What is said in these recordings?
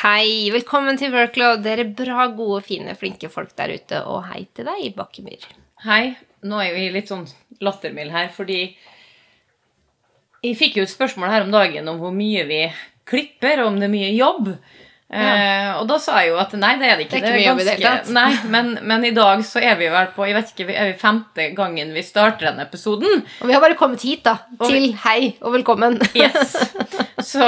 Hei, velkommen til Workload. Dere bra, gode, fine, flinke folk der ute. Og hei til deg, Bakkemyr. Hei. Nå er vi litt sånn lattermild her, fordi jeg fikk jo et spørsmål her om dagen om hvor mye vi klipper, og om det er mye jobb. Eh, og da sa jeg jo at nei, det er det ikke. Det er ikke mye jobb i. Nei, men, men i dag så er vi vel på jeg vet ikke, er vi femte gangen vi starter denne episoden. Og vi har bare kommet hit, da. Og Til hei og velkommen. Yes. Så,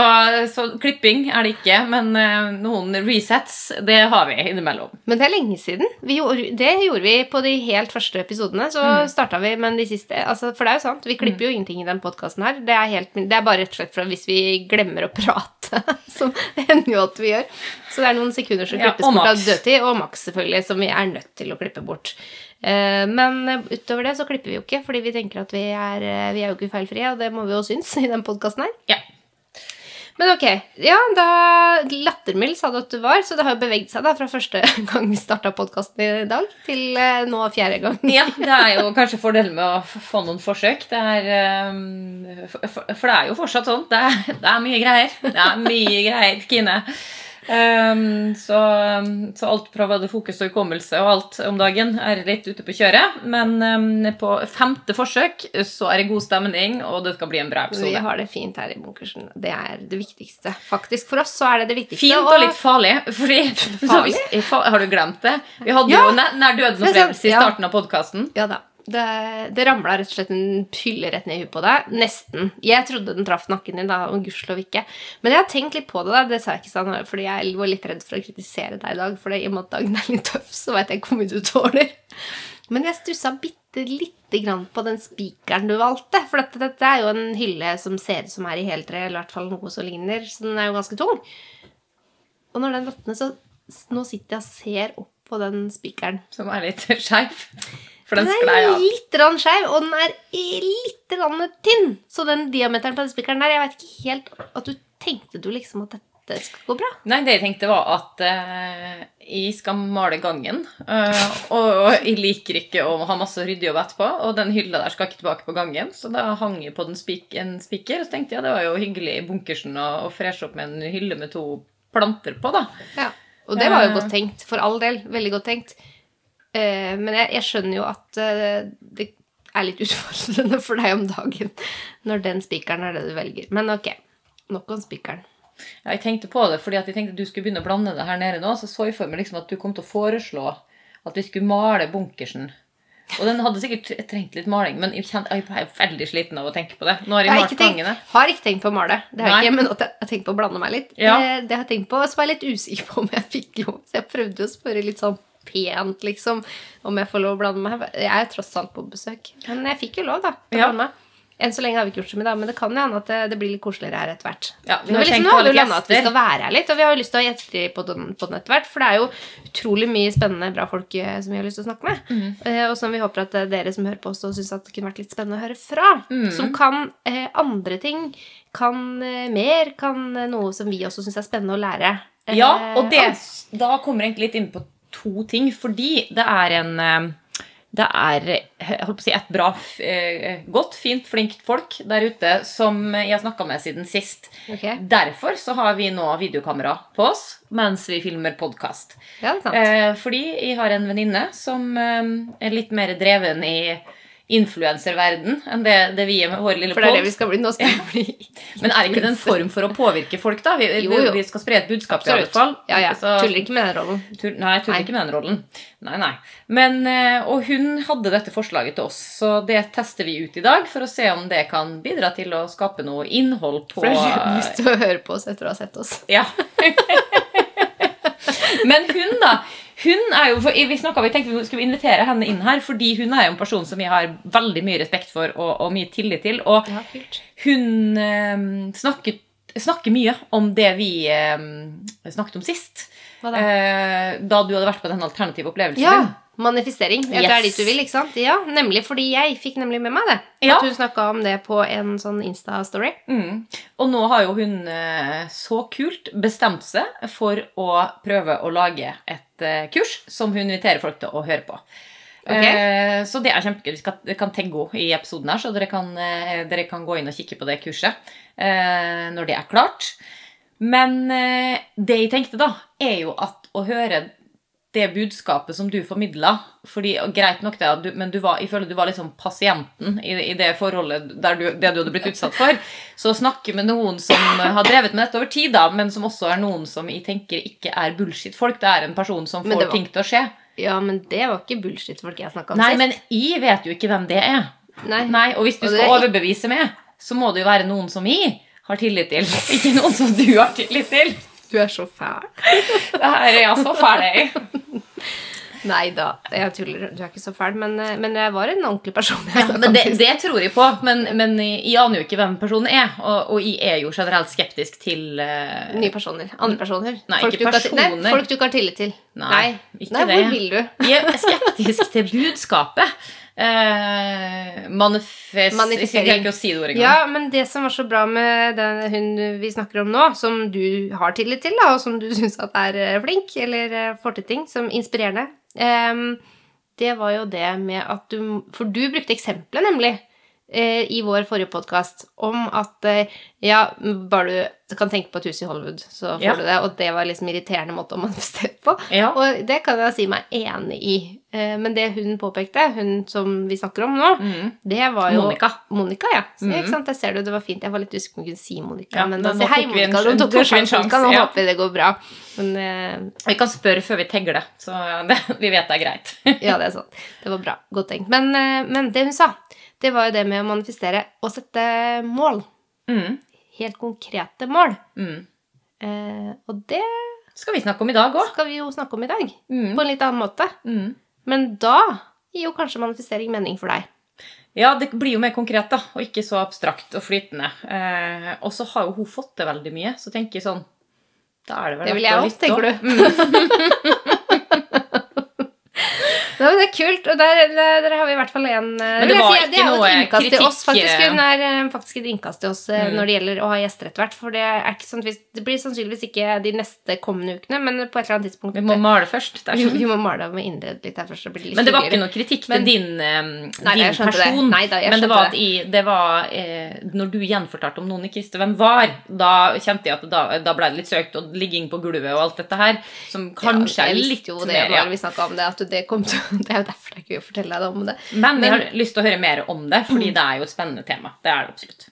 så klipping er det ikke, men eh, noen resets, det har vi innimellom. Men det er lenge siden. Vi gjorde, det gjorde vi på de helt første episodene. Så Mm. starta vi, men de siste altså, For det er jo sant, vi klipper jo ingenting i den podkasten her. Det er, helt, det er bare rett og slett for hvis vi glemmer å prate, som det hender jo at vi gjør. Så det er noen sekunder som klippes ja, bort av dødtid, og maks, selvfølgelig, som vi er nødt til å klippe bort. Eh, Men utover det så klipper vi jo ikke, fordi vi tenker at vi er, eh, vi er jo ikke feilfrie, og det må vi jo synes i den podkasten her. Ja. Men ok, ja, da lattermild sa du at du var, så det har jo beveget seg da fra første gang vi starta podkasten i dag, til eh, nå fjerde gang. Ja, det er jo kanskje fordelen med å få noen forsøk. Det er, for, for for det er jo fortsatt sånn. Det er, det er mye greier. Det er mye greier, Kine. Um, så, så alt fra både fokus og hukommelse og alt om dagen er litt ute på kjøret. Men um, på femte forsøk så er det god stemning, og det skal bli en bra episode. Vi har det fint her i bunkersen. Det er det viktigste. Faktisk for oss så er det det viktigste. Fint og litt farlig. Fordi, Farlig? Har du glemt det? Vi hadde Ja. jo nær, døden-opplevelse i starten av podkasten. Ja da. Det, det ramla rett og slett en hylle rett ned i huet på deg. Nesten. Jeg trodde den traff nakken din, da, og gudskjelov ikke. Men jeg har tenkt litt på det, da. Det sa jeg ikke sånn, fordi jeg var litt redd for å kritisere deg i dag. For i og med at dagen er litt tøff, så veit jeg ikke hvor mye du tåler. Men jeg stussa bitte lite grann på den spikeren du valgte. For dette, dette er jo en hylle som ser ut som er i heltre, eller i hvert fall noe som ligner. Så den er jo ganske tung. Og når den datt så nå sitter jeg og ser opp på den spikeren. Som er litt skeiv. For den Den er av. litt skeiv, og den er litt tynn. Så den diameteren på den spikeren der, jeg vet ikke helt at du tenkte du liksom at dette skal gå bra. Nei, det jeg tenkte var at uh, jeg skal male gangen. Uh, og jeg liker ikke å ha masse ryddejobb etterpå. Og den hylla der skal ikke tilbake på gangen, så da hang jeg på den spik en spiker. Og så tenkte jeg det var jo hyggelig i bunkersen å, å freshe opp med en hylle med to planter på, da. Ja. Og det var jo Eh. godt tenkt. For all del. Veldig godt tenkt. Eh, men jeg, jeg skjønner jo at eh, det er litt utfordrende for deg om dagen når den spikeren er det du velger. Men ok. Nok om spikeren. Ja, Jeg tenkte på det fordi at jeg tenkte at du skulle begynne å blande det her nede nå. Så så jeg for meg liksom at du kom til å foreslå at vi skulle male bunkersen. Og den hadde sikkert trengt litt maling, men jeg, er veldig sliten av å tenke på det. Nå har jeg, Jeg har malt gangene. har ikke tenkt på å male. Det har jeg Nei. ikke, men at jeg har tenkt på å blande meg litt. Ja. Det, Det har jeg tenkt på, Så var jeg litt usikker på om jeg fikk lov. Så jeg prøvde å spørre litt sånn pent, liksom, om jeg får lov å blande meg. Jeg er jo tross alt på besøk. Men jeg fikk jo lov, da. Til å Ja. blande meg. Enn så lenge har vi ikke gjort så mye, da, men det kan jo hende at det, det blir litt koseligere her etter hvert. Ja, vi har liksom, nå har vi landa at vi skal være her litt, og vi har jo lyst til å ha gjester på den, på den etter hvert. For det er jo utrolig mye spennende, bra folk eh, som vi har lyst til å snakke med. Mm. Eh, og som vi håper at eh, dere som hører på oss, syns at det kunne vært litt spennende å høre fra. Mm. Som kan eh, andre ting, kan eh, mer, kan eh, noe som vi også syns er spennende å lære. Ja, og det, da kommer jeg egentlig litt inn på to ting. Fordi det er en eh, Det er si, et bra, eh, godt, fint, flinkt folk der ute som jeg har snakka med siden sist. Okay. Derfor så har vi nå videokamera på oss mens vi filmer podkast. Ja. Eh, fordi jeg har en venninne som er litt mer dreven i influenserverden enn det, det vi er med vår lille For det er det vi skal bli. Nå skal vi bli Men er ikke det en form for å påvirke folk, da? Vi, Jo, jo. vi skal spre et budskap, i alle fall. Ja, ja. Så- Tuller ikke med den rollen. Tull, nei, tuller Nei. ikke med den rollen. Nei, nei. Men, eh, og hun hadde dette forslaget til oss, så det tester vi ut i dag for å se om det kan bidra til å skape noe innhold på det er lyst til å høre på oss etter å ha sett oss. Ja. Men hun, da. Hun er jo, for vi, snakket, vi tenkte vi skulle invitere henne inn her, fordi hun er jo en person som vi har veldig mye respekt for og, og mye tillit til. Og Ja, hun eh, snakker, snakker mye om det vi eh, snakket om sist. Da? Eh, da du hadde vært på den alternative opplevelsen Ja, din. manifestering. Yes. det er dit du vil, ikke sant? Ja, nemlig fordi jeg fikk nemlig med meg det. Ja. At hun snakka om det på en sånn Insta-story. Mm. Og nå har jo hun eh, så kult bestemt seg for å prøve å lage et eh, kurs som hun inviterer folk til å høre på. Ok. Eh, så det er kjempegøy. Vi vi kan tagge henne i episoden her, så dere kan, dere kan gå inn og kikke på det kurset når det er klart. Men eh, det jeg tenkte, da, er jo at å høre det budskapet som du formidla fordi, Greit nok, det, du, men du var, jeg føler du var liksom pasienten i, i det forholdet der du, det du hadde blitt utsatt for. Så å snakke med noen som har drevet med dette over tid, da, men som også er noen som jeg tenker ikke er bullshit-folk. Det er en person som får var- ting til å skje. Ja, men det var ikke bullshit-folk jeg snakka om Nei, sist. men jeg vet jo ikke hvem det er. Nei. Nei, Og hvis du Og skal er- overbevise meg, så må det jo være noen som jeg har tillit til. Ikke noen som du har tillit til. Du er så fæl. Det her er jeg så fæl i. Nei da, jeg tuller. Du er ikke så fæl, men, eh, men jeg var en ordentlig person. Ja, men det, det tror jeg på. Men, men jeg aner jo ikke hvem personen er. Og, og jeg er jo generelt skeptisk til uh... Nye personer. Andre personer. Nei, folk du ikke har- Nei, folk du ikke har tillit til. Nei, ikke Nei, det. hvor vil du? Jeg er skeptisk til budskapet. Eh, manifest... Manifestering. Jeg ikke å si det ordet engang. Ja, men det som var så bra med den hun vi snakker om nå, som du har tillit til, da, og som du syns er eh, flink, eller eh, får til ting, som inspirerende, eh, det var jo det med at du For du brukte eksempelet, nemlig, eh, i vår forrige podkast, om at eh, ja, bare du kan tenke på et hus i Hollywood, så får Ja. du det, og det var liksom irriterende måte å manifestere på. Ja. Og det kan jeg si meg enig i. Eh, Men det hun påpekte, hun som vi snakker om nå, Mm. det var jo Monica. Monica, ja. Så, mm. Der ser du, det var fint. Jeg var litt usikker på om hun kunne si Monica. Ja, men da nå sier hei, Monica. Nå tok vi en sjanse. Nå håper vi det går bra. Men Vi kan spørre før vi tegler, så det, vi vet det er greit. ja, det er sant. Det var bra. Godt tenkt. Men, men det hun sa, det var jo det med å manifestere og sette mål. Mm. Helt konkrete mål. Mm. Eh, og det Skal vi snakke om i dag òg? skal vi jo snakke om i dag. Mm. På en litt annen måte. Mm. Men da gir jo kanskje manifestering mening for deg. Ja, det blir jo mer konkret, da, og ikke så abstrakt og flytende. Eh, og så har jo hun fått til veldig mye, så tenker jeg sånn Da er det vel Det vil jeg lytte tenker du. Men det er kult, og der, der, har vi i hvert fall en eh, Men det var si, ikke noe kritikk til oss, faktisk. eh, Hun er eh, faktisk et innkast til oss eh, Mm. når det gjelder å ha gjester etter hvert. For det sånn det blir sannsynligvis ikke de neste kommende ukene, men på et eller annet tidspunkt Vi må male først. Vi, sånn. vi må male med innredd litt her først. Det litt Men det var ikke noe kritikk Men- til din, eh, Nei, din jeg skjønte det. person. Nei da, men det var, at i, det var eh, Når du gjenfortalte om noen ikke visste hvem var, da kjente jeg at da, da ble det litt søkt, og ligging på gulvet og alt dette her, som kanskje ja, er litt jo det mer- ja. vi snakka om det, at det kom til Det er jo derfor det er gøy å fortelle deg om det. Men jeg Men- har lyst til å høre mer om det, fordi det er jo et spennende tema. Det er det absolutt.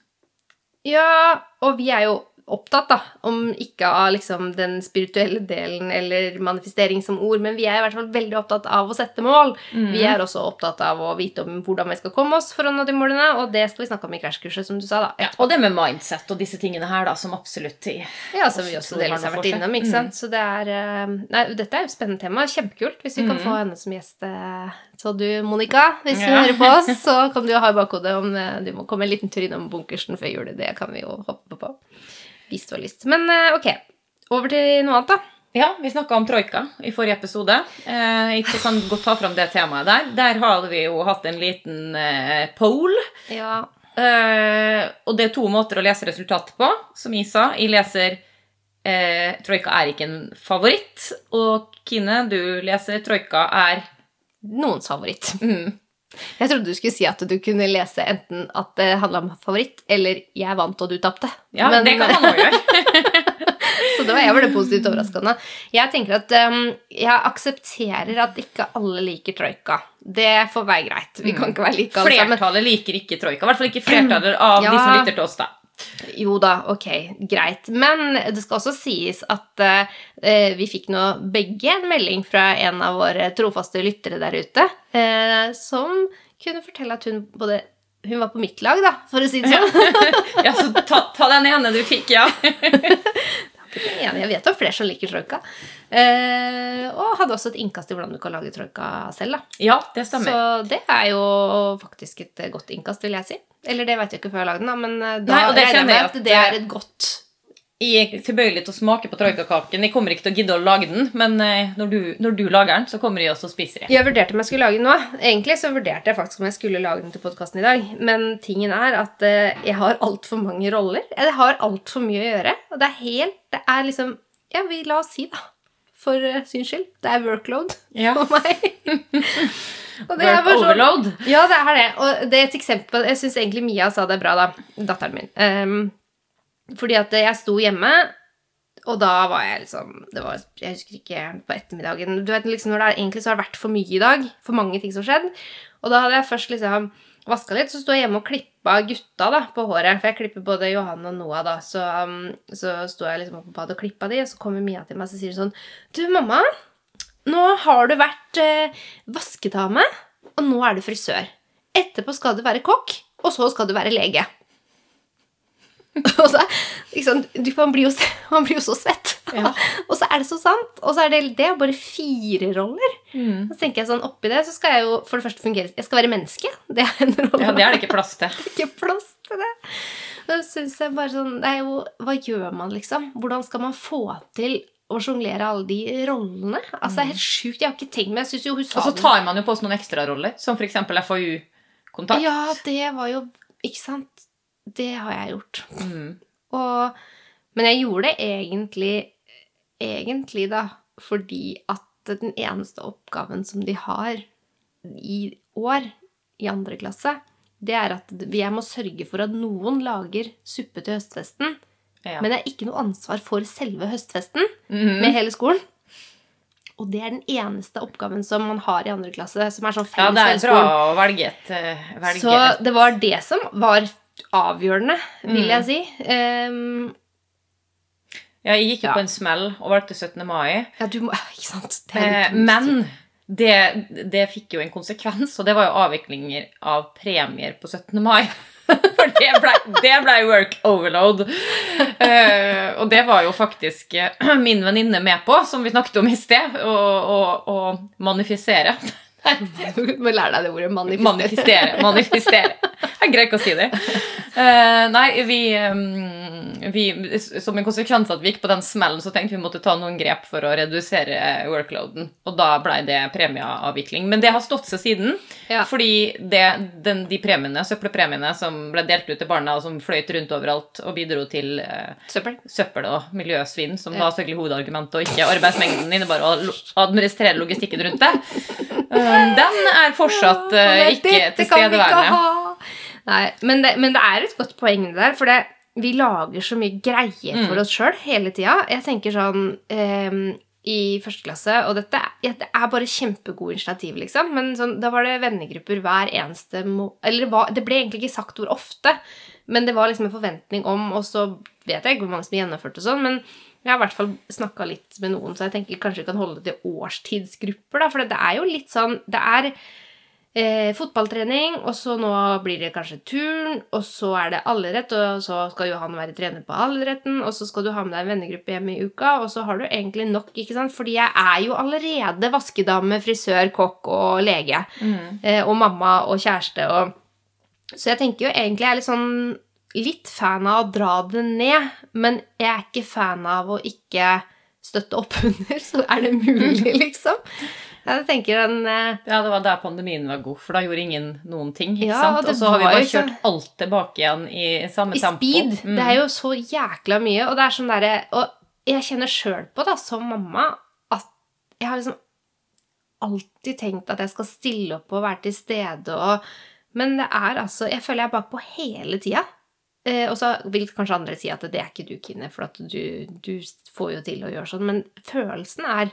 Ja, og vi er jo opptatt, da, om ikke av liksom den spirituelle delen eller manifestering som ord, men vi er i hvert fall veldig opptatt av å sette mål. Mm. Vi er også opptatt av å vite om hvordan vi skal komme oss for å nå de målene, og det skal vi snakke om i krasjkurset, som du sa, da. Ja, og det med mindset og disse tingene her, da, som absolutt Ja, som vi også delvis har vært innom, ikke sant. Så det er eh, Nei, dette er jo et spennende tema. Kjempekult hvis vi kan Mhm. få henne som gjest. eh, Så du, Monica, hvis du Ja. hører på oss, så kan du ha i bakhodet om eh, du må komme en liten tur innom bunkersen før jul. Det kan vi jo hoppe på. Hvis du har lyst. Men eh, ok, over til noe annet, da. Ja, vi snakka om troika i forrige episode. Eh, jeg kan godt ta fram det temaet der. Der har vi jo hatt en liten eh, poll. Ja. Og det er to måter å lese resultatet på, som jeg sa. Jeg leser eh, Troika er ikke en favoritt. Og Kine, du leser Troika er Noens favoritt. mm, Jeg trodde du skulle si at du kunne lese enten at det handla om favoritt, eller 'jeg vant og du tapte'. Ja, Men- det kan man òg gjøre. Så det var jeg ble positivt overraskende. Jeg tenker at um, jeg aksepterer at ikke alle liker troika. Det får være greit. Vi kan ikke være like alle sammen. Flertallet liker ikke troika. I hvert fall ikke flertallet av Ja. de som lytter til oss, da. Jo da, ok, greit. Men det skal også sies at eh, vi fikk nå begge en melding fra en av våre trofaste lyttere der ute, eh, som kunne fortelle at hun både hun var på mitt lag, da, for å si det sånn. Ja, så ta, ta den ene du fikk, ja. Jeg vet om flere som liker troika. Eh, og hadde også et innkast i hvordan du kan lage troika selv. da. Ja, det stemmer. Så det er jo faktisk et godt innkast, vil jeg si. Eller det vet jeg ikke før jeg har lagd den, da, men eh, da Nei, og det regner jeg med jeg at det er et godt Jeg er tilbøyelig til å smake på troikakaken. Jeg kommer ikke til å gidde å lage den, men eh, når du, når du lager den, så kommer jeg også og spiser den. Jeg vurderte om jeg skulle lage den nå. Egentlig så vurderte jeg faktisk om jeg skulle lage den til podkasten i dag. Men tingen er at eh, jeg har altfor mange roller. Jeg har altfor mye å gjøre. Og det er helt Det er liksom Ja, vi la oss si, da. For syns skyld. Det er workload Ja. for meg. Work sånn- overload. Ja, det er det. Og det er et eksempel Jeg syns egentlig Mia sa det bra, da. Datteren min. Um, fordi at jeg sto hjemme Og da var jeg liksom det var, Jeg husker ikke på ettermiddagen Du vet liksom når det er, Egentlig så har det vært for mye i dag. For mange ting som har skjedd. Og da hadde jeg først liksom vaska litt, så sto jeg hjemme og klippa gutta da, på håret. For jeg klipper både Johan og Noah, da. Så, um, så sto jeg liksom oppe på badet og klippa de, og så kommer Mia til meg og sier sånn Du, mamma, nå har du vært eh, vaskedame, og nå er du frisør. Etterpå skal du være kokk, og så skal du være lege. og så, liksom, du, man, blir jo, man blir jo så svett. Ja. og så er det så sant. Og så er det, det er bare fire roller. Mm. Så tenker jeg sånn, oppi det så skal jeg jo for det første fungere Jeg skal være menneske. Det er en rolle. ja, det er det ikke plass til. det er ikke plass til det. Så synes jeg bare sånn det er jo, Hva gjør man, liksom? Hvordan skal man få til å sjonglere alle de rollene? Altså, det er helt sjukt. Jeg har ikke tenkt meg Jeg synes jo hun sa Og så tar man jo på seg noen ekstraroller, som f.eks. FAU-kontakt. Ja, det var jo Ikke sant? Det har jeg gjort. Mm. Og, men jeg gjorde det egentlig Egentlig, da, fordi at den eneste oppgaven som de har i år, i andre klasse, det er at jeg må sørge for at noen lager suppe til høstfesten. Ja. Men det er ikke noe ansvar for selve høstfesten Mhm. med hele skolen. Og det er den eneste oppgaven som man har i andre klasse, som er sånn felles ja, det er bra å velge et eh, velge Så det var det som var avgjørende, vil Mm. jeg si. Um, Ja, jeg gikk jo Ja. på en smell og valgte 17. mai. ja, du må Ikke sant? Det Eh, men det, det fikk jo en konsekvens, og det var jo avviklinger av premier på 17. mai. For det ble, det ble work overload. Eh, og det var jo faktisk eh, min venninne med på, som vi snakket om i sted, å manifisere. Du må lære deg det ordet. Manifestere. Manifestere. manifestere. Jeg greier ikke å si det. Uh, nei, vi, um, vi Som en konsekvens av at vi gikk på den smellen, så tenkte vi måtte ta noen grep for å redusere workloaden. Og da ble det premieavvikling. Men det har stått seg siden. Ja. Fordi det, den, de premiene, søppelpremiene som ble delt ut til barna, og som fløyt rundt overalt og bidro til uh, Søppel. søppel og miljøsvinn, som Ja. var selvfølgelig hovedargumentet, og ikke arbeidsmengden innebar å administrere logistikken rundt det. Um, den er fortsatt Åh, ikke tilstedeværende. Nei, men det, men det er et godt poeng det der, for det, vi lager så mye greier for Mm. oss sjøl hele tida. Jeg tenker sånn um, i første klasse, og dette ja, det er bare kjempegode initiativ, liksom, men sånn, da var det vennegrupper hver eneste må... Eller det, var, det ble egentlig ikke sagt hvor ofte, men det var liksom en forventning om, og så vet jeg ikke hvor mange som gjennomførte og sånn, men jeg har i hvert fall snakka litt med noen, så jeg tenker kanskje vi kan holde det til årstidsgrupper, da, for det er jo litt sånn Det er eh, fotballtrening, og så nå blir det kanskje turn, og så er det allrett, og så skal jo han være trener på allretten, og så skal du ha med deg en vennegruppe hjem i uka, og så har du egentlig nok, ikke sant? Fordi jeg er jo allerede vaskedame, frisør, kokk og lege, Mm. eh, og mamma og kjæreste og Så jeg tenker jo egentlig jeg er litt sånn litt fan av å dra det ned, men jeg er ikke fan av å ikke støtte opp under, så er det mulig, liksom. Jeg tenker den eh, Ja, det var der pandemien var god, for da gjorde ingen noen ting. ikke Ja, sant? Og så har vi bare kjørt kjørt alt tilbake igjen i samme i tempo. speed. Mm. Det er jo så jækla mye, og det er sånn derre Og jeg kjenner sjøl på, da, som mamma, at jeg har liksom alltid tenkt at jeg skal stille opp og være til stede og Men det er altså Jeg føler jeg er bakpå hele tida. Eh, og så vil kanskje andre si at det er ikke du, Kine, for du, du får jo til å gjøre sånn, men følelsen er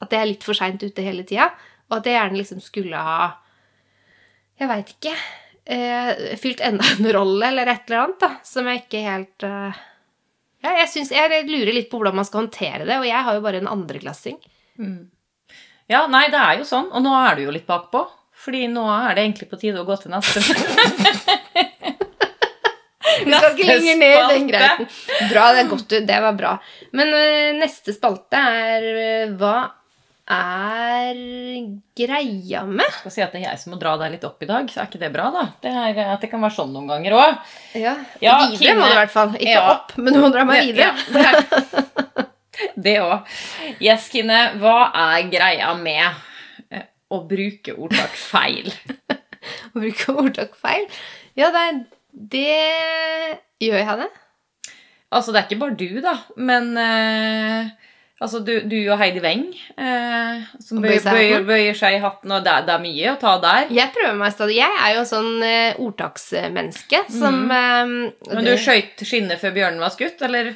at det er litt for seint ute hele tida, og at jeg gjerne liksom skulle ha Jeg veit ikke. Eh, fylt enda en rolle eller et eller annet da, som jeg ikke helt eh, ja, jeg, synes, jeg lurer litt på hvordan man skal håndtere det, og jeg har jo bare en andreklassing. Mm. Ja, nei, det er jo sånn. Og nå er du jo litt bakpå. Fordi nå er det egentlig på tide å gå til neste Vi skal ikke lenger ned i den greiten. Bra, det er godt. Det var bra. Men eh, neste spalte er eh, Hva er greia med? skal si at det er jeg som må dra deg litt opp i dag, så er ikke det bra, da? Det er, at det kan være sånn noen ganger òg. Ja, Ja, videre Kine. må du i hvert fall. Ikke Ja. opp, men du må dra meg videre. det òg. Yes, Kine, hva er greia med eh, å bruke ordtak feil? Å bruke ordtak feil. Ja, det, er- det gjør jeg det. Altså, det er ikke bare du, da, men eh, Altså, du, du og Heidi Weng, eh, som bøyer, bøyer bøyer, seg i hatten, og det er, det er mye å ta der. Jeg prøver meg stadig. Jeg er jo en sånn eh, ordtaksmenneske som eh, Men du skøyt skinnet før bjørnen var skutt, eller?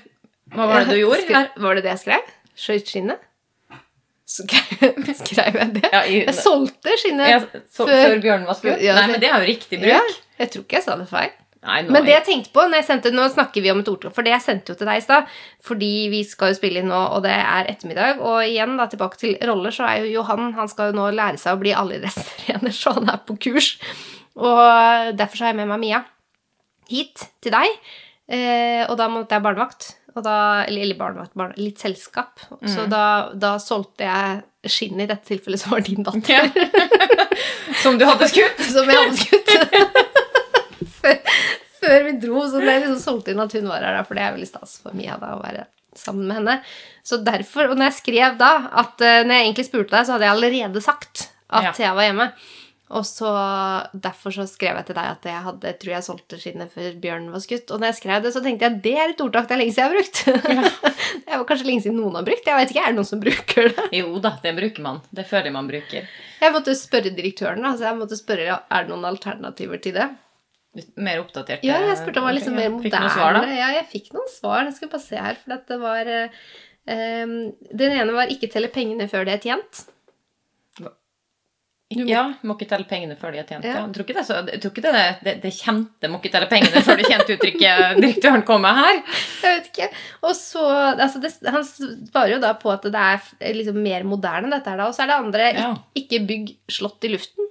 Hva var det du gjorde? Skre- Var det det jeg skrev? Skøyt skinnet? Skrev, jeg det? Ja, i, Jeg solgte skinnet. ja, så, før- før bjørnen var skutt? Ja, Nei, men det er jo riktig bruk. jeg tror ikke jeg sa det feil. Nei, Men det jeg tenkte på når jeg sendte, Nå snakker vi om et ordtak, for det jeg sendte jo til deg i stad. Fordi vi skal jo spille inn nå, og det er ettermiddag. Og igjen, da, tilbake til roller, så er jo Johan Han skal jo nå lære seg å bli allidrettstrener, så han er på kurs. Og derfor så har jeg med meg Mia hit til deg. Eh, og da måtte jeg barnevakt. Og da, eller, barnevakt, barn, litt selskap. Så da, da solgte jeg skinnet, i dette tilfellet som var din datter. Ja. Som du hadde skutt? som jeg hadde skutt. før, vi dro, så det liksom solgt inn at hun var her, da, for det er veldig stas for Mia da, å være sammen med henne. Så derfor, og når jeg skrev da, at uh, når jeg egentlig spurte deg, så hadde jeg allerede sagt at Ja. Thea var hjemme. Og så Derfor så skrev jeg til deg at jeg hadde, tror jeg solgte skinnet før bjørnen var skutt. Og når jeg skrev det, så tenkte jeg det er et ordtak det er lenge siden jeg har brukt. det er kanskje lenge siden noen har brukt. Jeg vet ikke, Er det noen som bruker det? Jo da, det bruker man. Det føler man bruker. Jeg måtte spørre direktøren. Altså jeg måtte spørre, Er det noen alternativer til det? Mer oppdatert. Ja, jeg spurte om det var liksom mer moderne. Fikk du noe svar, da? Ja, jeg fikk noen svar. Jeg skal bare se her, for det var um, Den ene var 'ikke telle pengene før de er tjent'. Må- Ja, må ikke telle pengene før de er tjent. Ja. Jeg tror ikke det, så, tror ikke det, det, det kjente 'må ikke telle pengene før det kjente' uttrykket direktøren kom med her. Jeg vet ikke. Og så altså det, Han svarer jo da på at det er liksom mer moderne, dette her, da. Og så er det andre Ja. 'ikke bygg slott i luften'.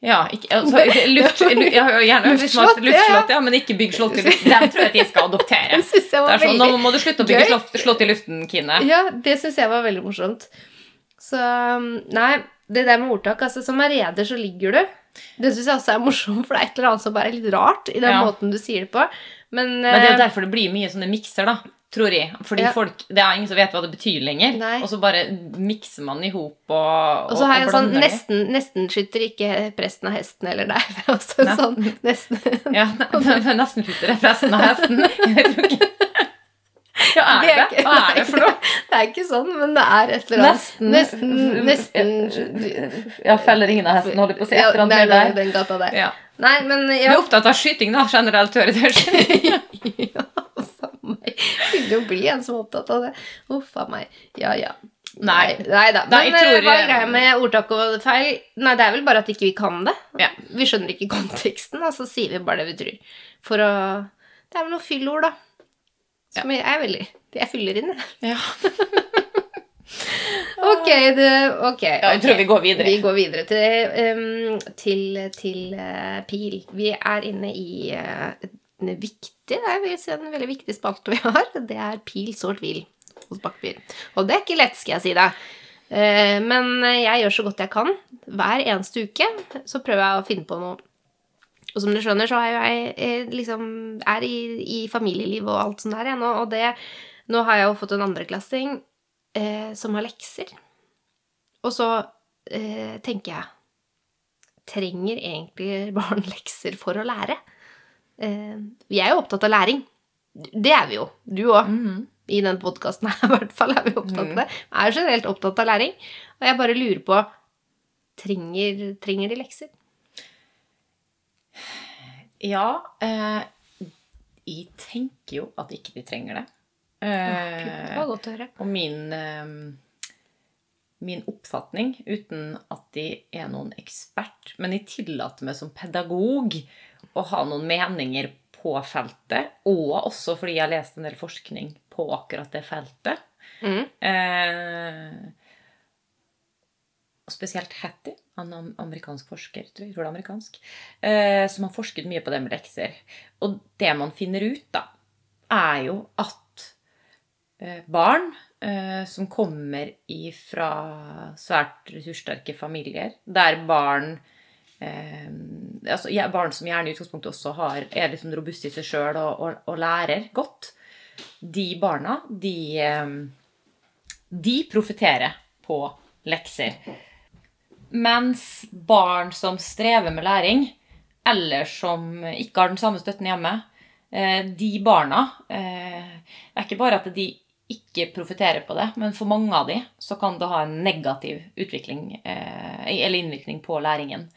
Ja, ikke, altså, luft, lu, ja, gjerne Luftslott, luftslott, ja, men ikke bygg slott i luften. Den tror jeg at jeg skal adoptere. Jeg Det er sånn, Nå må du slutte å bygge slott, slott i luften, Kine. Ja, det syns jeg var veldig morsomt. Så um, Nei, det der med ordtak altså Som er reder, så ligger du. Det syns jeg også er morsomt, for det er et eller annet som bare er litt rart i den Ja. måten du sier det på. Men, Men det er eh, jo derfor det blir mye sånne mikser, da. Tror jeg. Fordi Ja. folk, Det er ingen som vet hva det betyr lenger. Nei. Og så bare mikser man i hop og, Og så har jeg en sånn nesten, nesten skytter ikke presten av hesten eller deg. Det er også en sånn nesten Ja, nesten skytter jeg presten av hesten. Jeg tror ikke Ja, er Det er ikke- Hva er det for noe? Det er ikke sånn, men det er et eller annet. Nesten Nesten, nesten Ja, feller ingen av hesten, holder på å si. Et eller er annet den, der. den gata der. Ja. Nei, men Du er opptatt av skyting, da, generelt, hører jeg. ja Uff meg. Kunne jo bli en som er opptatt av det. Uff a meg. Ja, ja. Nei. Nei da. Men jeg tror- eh, hva er greia med ordtak og feil? Nei, det er vel bare at ikke vi kan det. Ja. Vi skjønner ikke konteksten, og så sier vi bare det vi tror. For å Det er vel noen fyllord, da. Som jeg er veldig Jeg fyller inn, jeg. Ja. Ok, det, ok. Ja, jeg tror vi går videre. Vi går videre til, um, til, til uh, pil. Vi er inne i uh, en viktig, det er vil si, en veldig viktig spalte vi har. Det er pil, sårt tvil hos Bakkepil. Og det er ikke lett, skal jeg si deg. Uh, Men jeg gjør så godt jeg kan. Hver eneste uke så prøver jeg å finne på noe. Og som du skjønner, så er jo jeg eh, liksom er i, i familieliv og alt sånt der jeg nå. Og det, nå har jeg jo fått en andreklassing eh, som har lekser. Og så eh, tenker jeg Trenger egentlig barn lekser for å lære? Eh, vi er jo opptatt av læring. Det er vi jo. Du òg. Mhm. I den podkasten her i hvert fall er vi opptatt av det. Jeg er generelt opptatt av læring. Og jeg bare lurer på Trenger, trenger de lekser? Ja, eh, jeg tenker jo at ikke de trenger det. Det Eh, og min, eh, min oppfatning, uten at de er noen ekspert, men jeg tillater meg som pedagog å ha noen meninger på feltet, og også fordi jeg har lest en del forskning på akkurat det feltet. Mm. Eh, spesielt Hattie, han er amerikansk forsker, tror jeg, tror det er amerikansk, eh, som har forsket mye på det med lekser. Og det man finner ut, da, er jo at barn eh, som kommer fra svært ressurssterke familier, der barn eh, altså Barn som gjerne i utgangspunktet også har, er liksom robuste i seg sjøl og, og, og lærer godt, de barna, de, eh, de profitterer på lekser. Mens barn som strever med læring, eller som ikke har den samme støtten hjemme, eh, de barna eh, Det er ikke bare at de ikke profitterer på det, men for mange av de så kan det ha en negativ utvikling eh, eller innvirkning på læringen.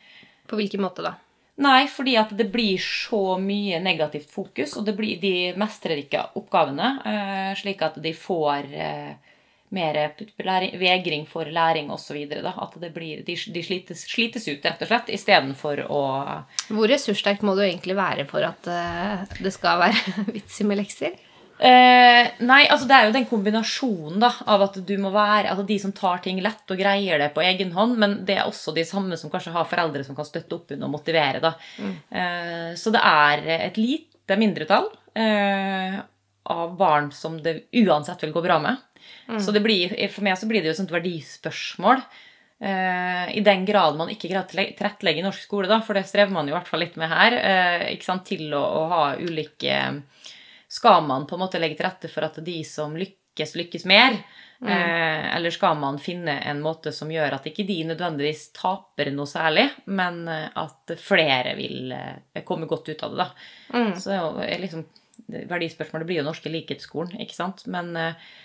På hvilken måte da? Nei, fordi at det blir så mye negativt fokus, og det blir, de mestrer ikke oppgavene, eh, slik at de får eh, mer vegring for læring osv. At det blir, de, de slites, slites, ut, rett og slett, istedenfor å Hvor ressurssterkt må du egentlig være for at uh, det skal være vits i med lekser? Eh, nei, altså det er jo den kombinasjonen da, av at du må være altså de som tar ting lett og greier det på egen hånd, men det er også de samme som kanskje har foreldre som kan støtte opp under og motivere. da. Mm. Eh, så det er et lite mindretall eh, av barn som det uansett vil gå bra med. Mm. Så blir, for meg så blir det jo et sånt verdispørsmål. Eh, I den grad man ikke greier å tilrettelegge i norsk skole, da, for det strever man jo i hvert fall litt med her, eh, til å, å ha ulike skal man på en måte legge til rette for at de som lykkes, lykkes mer? Mm. Eh, eller skal man finne en måte som gjør at ikke de nødvendigvis taper noe særlig, men eh, at flere vil eh, komme godt ut av det, da. Mm. Så liksom, verdispørsmålet blir jo norske likhetsskolen, ikke sant. Men eh, Eh,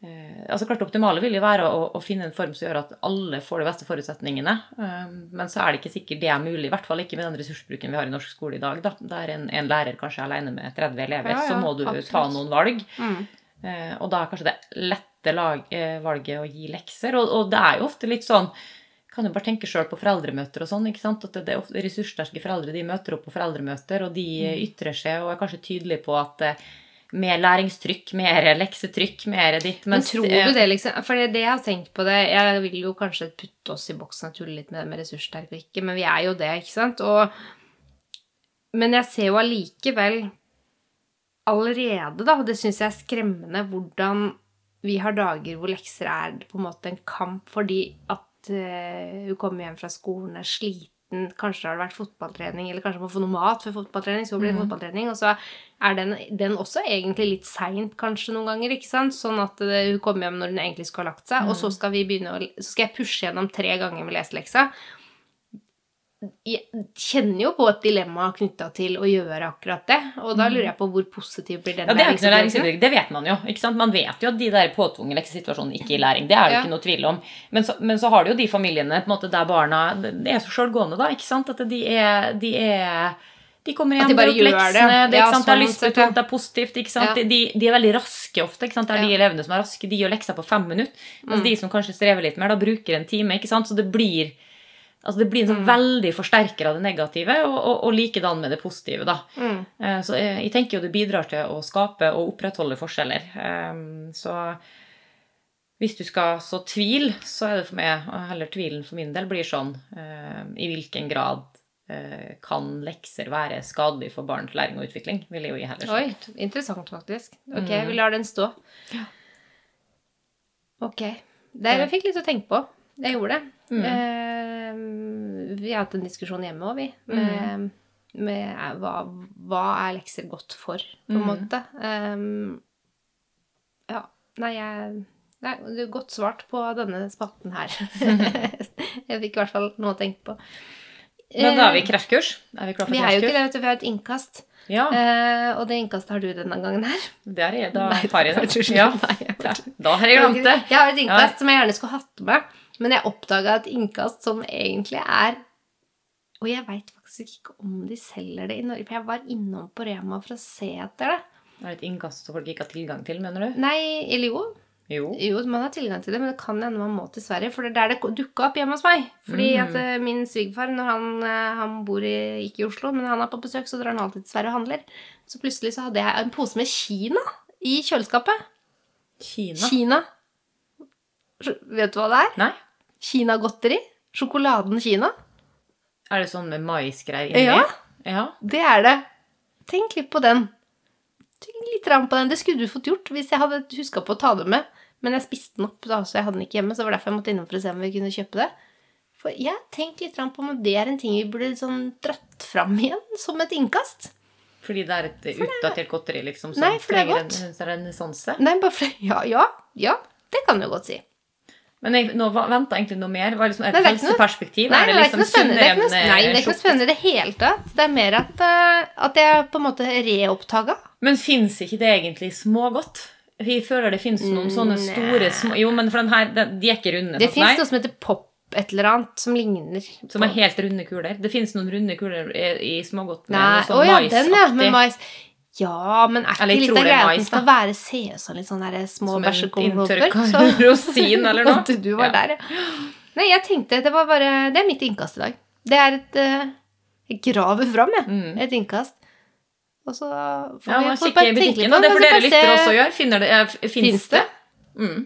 altså klart optimale vil jo være å, å, finne en form som gjør at alle får de beste forutsetningene. Eh, men så er det ikke sikkert det er mulig, i hvert fall ikke med den ressursbruken vi har i norsk skole i dag. Da. Der en, en lærer kanskje er alene med 30 elever, ja, ja, så må du absolutt. ta noen valg. Mm. Eh, og da er kanskje det lette lag, valget å gi lekser. Og, og, det er jo ofte litt sånn kan jo bare tenke sjøl på foreldremøter og sånn. ikke sant? At det er ofte Ressurssterke foreldre de møter opp på foreldremøter, og de mm. ytrer seg og er kanskje tydelige på at mer læringstrykk, mer leksetrykk, mer ditt. Men tror du det, liksom? For det jeg har tenkt på det Jeg vil jo kanskje putte oss i boksen og tulle litt med det med ressurssterke og ikke, men vi er jo det, ikke sant? Og, men jeg ser jo allikevel allerede, da, og det syns jeg er skremmende, hvordan vi har dager hvor lekser er på en måte en kamp fordi at uh, hun kommer hjem fra skolen er sliten enten kanskje har det vært fotballtrening, eller kanskje må få noe mat før fotballtrening, så blir det mm. fotballtrening, og så er den, den også egentlig litt seint kanskje noen ganger, ikke sant? Sånn at det, hun kommer hjem når hun egentlig skulle ha lagt seg, mm. og så skal, vi begynne å, så skal jeg pushe gjennom tre ganger med leseleksa jeg kjenner jo på et dilemma knytta til å gjøre akkurat det. Og da lurer jeg på hvor positiv blir den ja, det, er ikke noe læringsinnlegg. det vet man jo. ikke sant? Man vet jo at de der påtvungne leksesituasjonene ikke gir læring. Det er jo ja. ikke noe tvil om. Men så, men så, har du jo de familiene måte der barna Det er så sjølgående, da. ikke sant? At de er, de er de kommer hjem, de bare gjør leksene, det. det, ja, sånn, det er lystbetont, det er positivt. Ja. De, de, er veldig raske ofte. Det er de elevene som er raske. De gjør lekser på fem minutter. Mens mm. de som kanskje strever litt mer, da bruker en time. Så det blir Altså det blir en sånn mm. veldig forsterker av det negative, og, og, og likedan med det positive. da. Mm. Eh, så jeg, jeg, tenker jo det bidrar til å skape og opprettholde forskjeller. Um, så hvis du skal så tvil, så er det for meg og heller tvilen for min del blir sånn uh, I hvilken grad kan lekser være skadelig for barns læring og utvikling? vil jeg jo gi heller Oi, interessant faktisk. Ok, mm. vi lar den stå. Ok. Det jeg fikk litt å tenke på. Jeg gjorde det. Mm. Eh, vi har hatt en diskusjon hjemme òg, vi. Med, mm. med eh, hva, hva, er lekser godt for, på en mm. måte. Um, ja. Nei, jeg Nei, du har godt svart på denne spalten her. jeg fikk i hvert fall noe å tenke på. Men da er vi i krasjkurs? Er vi klar for krasjkurs? Vi er jo ikke det, vet du. Vi har et innkast. Ja. Uh, og det innkastet har du denne gangen her. Det er jeg. Da tar jeg det. Ja. Da har jeg glemt det. Jeg har et innkast ja. som jeg gjerne skulle hatt med. Men jeg oppdaga et innkast som egentlig er Og jeg veit faktisk ikke om de selger det i Norge, for jeg var innom på Rema for å se etter det. Det Er et innkast som folk ikke har tilgang til, mener du? Nei, eller jo. Jo. jo. man har tilgang til det, men det kan hende man må til Sverige. For det er der det dukka opp hjemme hos meg. Fordi mm. at uh, min svigerfar, når han, uh, han bor i, ikke i Oslo, men han er på besøk, så drar han alltid til Sverige og handler. Så plutselig så hadde jeg en pose med Kina i kjøleskapet. Kina? Kina. Vet du hva det er? Nei. Kinagodteri. Sjokoladen Kina. Er det sånn med maisgreier inni? Ja, ja, det er det. Tenk litt på den. Tenk litt på den. Det skulle du fått gjort hvis jeg hadde huska på å ta det med. Men jeg spiste den opp, da, så jeg hadde den ikke hjemme. Så det var derfor jeg måtte innom for å se om vi kunne kjøpe det. For jeg tenkte litt på om det er en ting vi burde sånn dratt fram igjen som et innkast. Fordi det er et utdatert godteri liksom, som Nei, for det er godt. en renessanse? Nei, bare for, ja, ja, ja, det kan du godt si. Men jeg, nå venta egentlig noe mer. Var det liksom et nei, helseperspektiv? Nei, er det, liksom det er ikke noe spennende. Nei, det er ikke noe spennende i det hele tatt. Det er mer at, uh, at jeg på en måte reoppdaga. Men fins ikke det egentlig smågodt? Vi føler det fins noen sånne store små Jo, men for den her, de er ikke runde. Det fins noe som heter pop et eller annet som ligner Som er helt runde kuler. Det finnes noen runde kuler i, i smågodt med Nei, noe sånn å ja, den, ja. Med mais. Ja, men er ikke litt av greia at den skal være se ut som litt sånn der små Som en rosin eller noe. At du var Ja. der, ja. Nei, jeg tenkte det var bare Det er mitt innkast i dag. Det er et eh, Jeg graver fram, jeg. Mm. Et innkast. Og så får Ja, vi bare tenke litt på det men får dere lyttere også gjøre. Finner det, finnes Finnes det? det? Mm.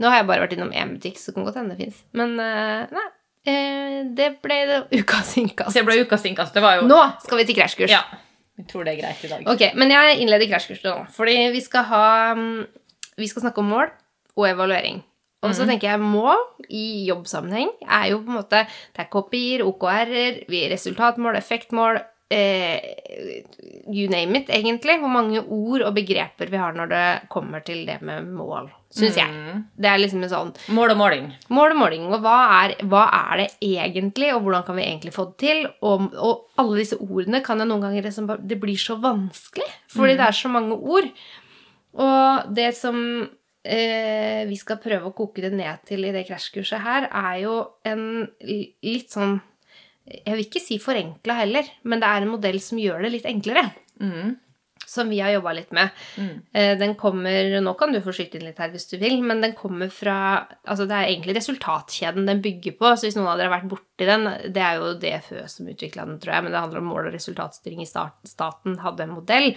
Nå har jeg bare vært innom én butikk, så det kan godt hende det fins. Men eh, nei. eh, det ble det ukas innkast. Det ble ukas innkast. Det var jo Nå skal vi til krasjkurs. Ja. Jeg tror det er greit i dag. Ok, Men jeg innleder krasjkurset nå. Fordi vi skal ha mm, Vi skal snakke om mål og evaluering. Og så tenker jeg mål i jobbsammenheng er jo på en måte Det er KPI-er, OKR-er, vi- resultatmål, effektmål eh, You name it, egentlig. Hvor mange ord og begreper vi har når det kommer til det med mål, syns jeg. Mm. Det er liksom en sånn Mål og måling. Mål og måling, og hva er, hva er det egentlig, og hvordan kan vi egentlig få det til? Og, og alle disse ordene kan jeg noen ganger liksom bare Det blir så vanskelig, fordi det er så mange ord. Og det som eh, vi skal prøve å koke det ned til i det krasjkurset her, er jo en litt sånn Jeg vil ikke si forenkla heller, men det er en modell som gjør det litt enklere. Mm. Som vi har jobba litt med. Mm. Eh, Den kommer Nå kan du få skyte inn litt her hvis du vil, men den kommer fra Altså, det er egentlig resultatkjeden den bygger på. Så hvis noen av dere har vært borti den Det er jo DFØ som utvikla den, tror jeg, men det handler om mål- og resultatstyring i staten. Hadde en modell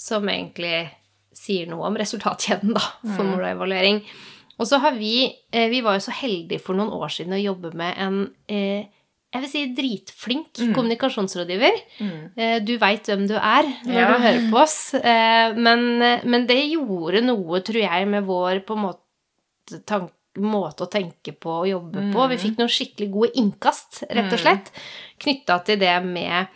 som egentlig sier noe om resultatkjeden, da, for mål og evaluering. Og så har vi eh, Vi var jo så heldige for noen år siden å jobbe med en eh, jeg vil si dritflink kommunikasjonsrådgiver. Mm. Eh, Du veit hvem du er når Ja. du hører på oss. Eh, Men, men det gjorde noe, tror jeg, med vår på måte, tank, måte å tenke på og jobbe på. Vi fikk noen skikkelig gode innkast, rett og slett, knytta til det med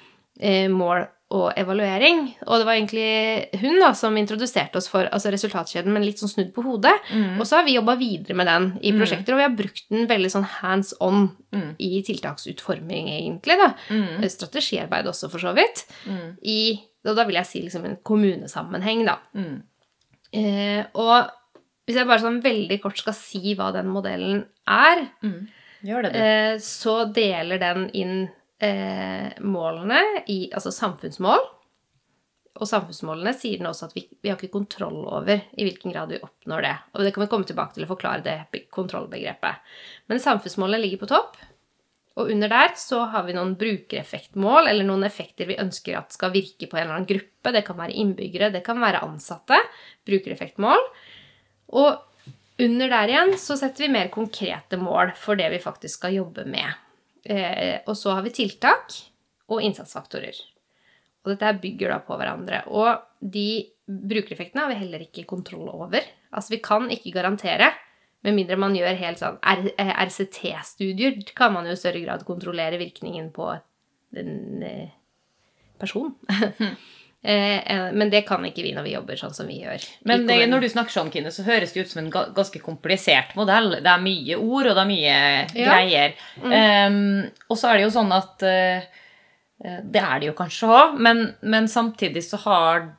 eh, mål og evaluering. Og det var egentlig hun da som introduserte oss for altså resultatkjeden, men litt sånn snudd på hodet. Og så har vi jobba videre med den i prosjekter, og vi har brukt den veldig sånn hands on Mm. i tiltaksutforming, egentlig. da. Mm. Strategiarbeid også, for så vidt. Mm. I og da vil jeg si liksom en kommunesammenheng, da. Mm. Eh, og hvis jeg bare sånn veldig kort skal si hva den modellen er, Mm. Gjør det, du. eh, så deler den inn eh, målene i altså samfunnsmål. Og samfunnsmålene sier den også at vi, vi har ikke kontroll over i hvilken grad vi oppnår det. Og det kan vi komme tilbake til å forklare det kontrollbegrepet. Men samfunnsmålene ligger på topp. Og under der så har vi noen brukereffektmål, eller noen effekter vi ønsker at skal virke på en eller annen gruppe. Det kan være innbyggere, det kan være ansatte. Brukereffektmål. Og under der igjen så setter vi mer konkrete mål for det vi faktisk skal jobbe med. Eh, og så har vi tiltak og innsatsfaktorer. Og dette bygger da på hverandre. Og de brukereffektene har vi heller ikke kontroll over. Altså vi kan ikke garantere, med mindre man gjør helt sånn eh, RCT-studier, kan man jo i større grad kontrollere virkningen på en eh, person. Eh, eh, Men det kan ikke vi når vi jobber sånn som vi gjør. Men når du snakker sånn, Kine, så høres det ut som en ganske komplisert modell. Det er mye ord, og det er mye Ja. greier. Um, og så er det jo sånn at eh, Det er det jo kanskje òg, men, men samtidig så har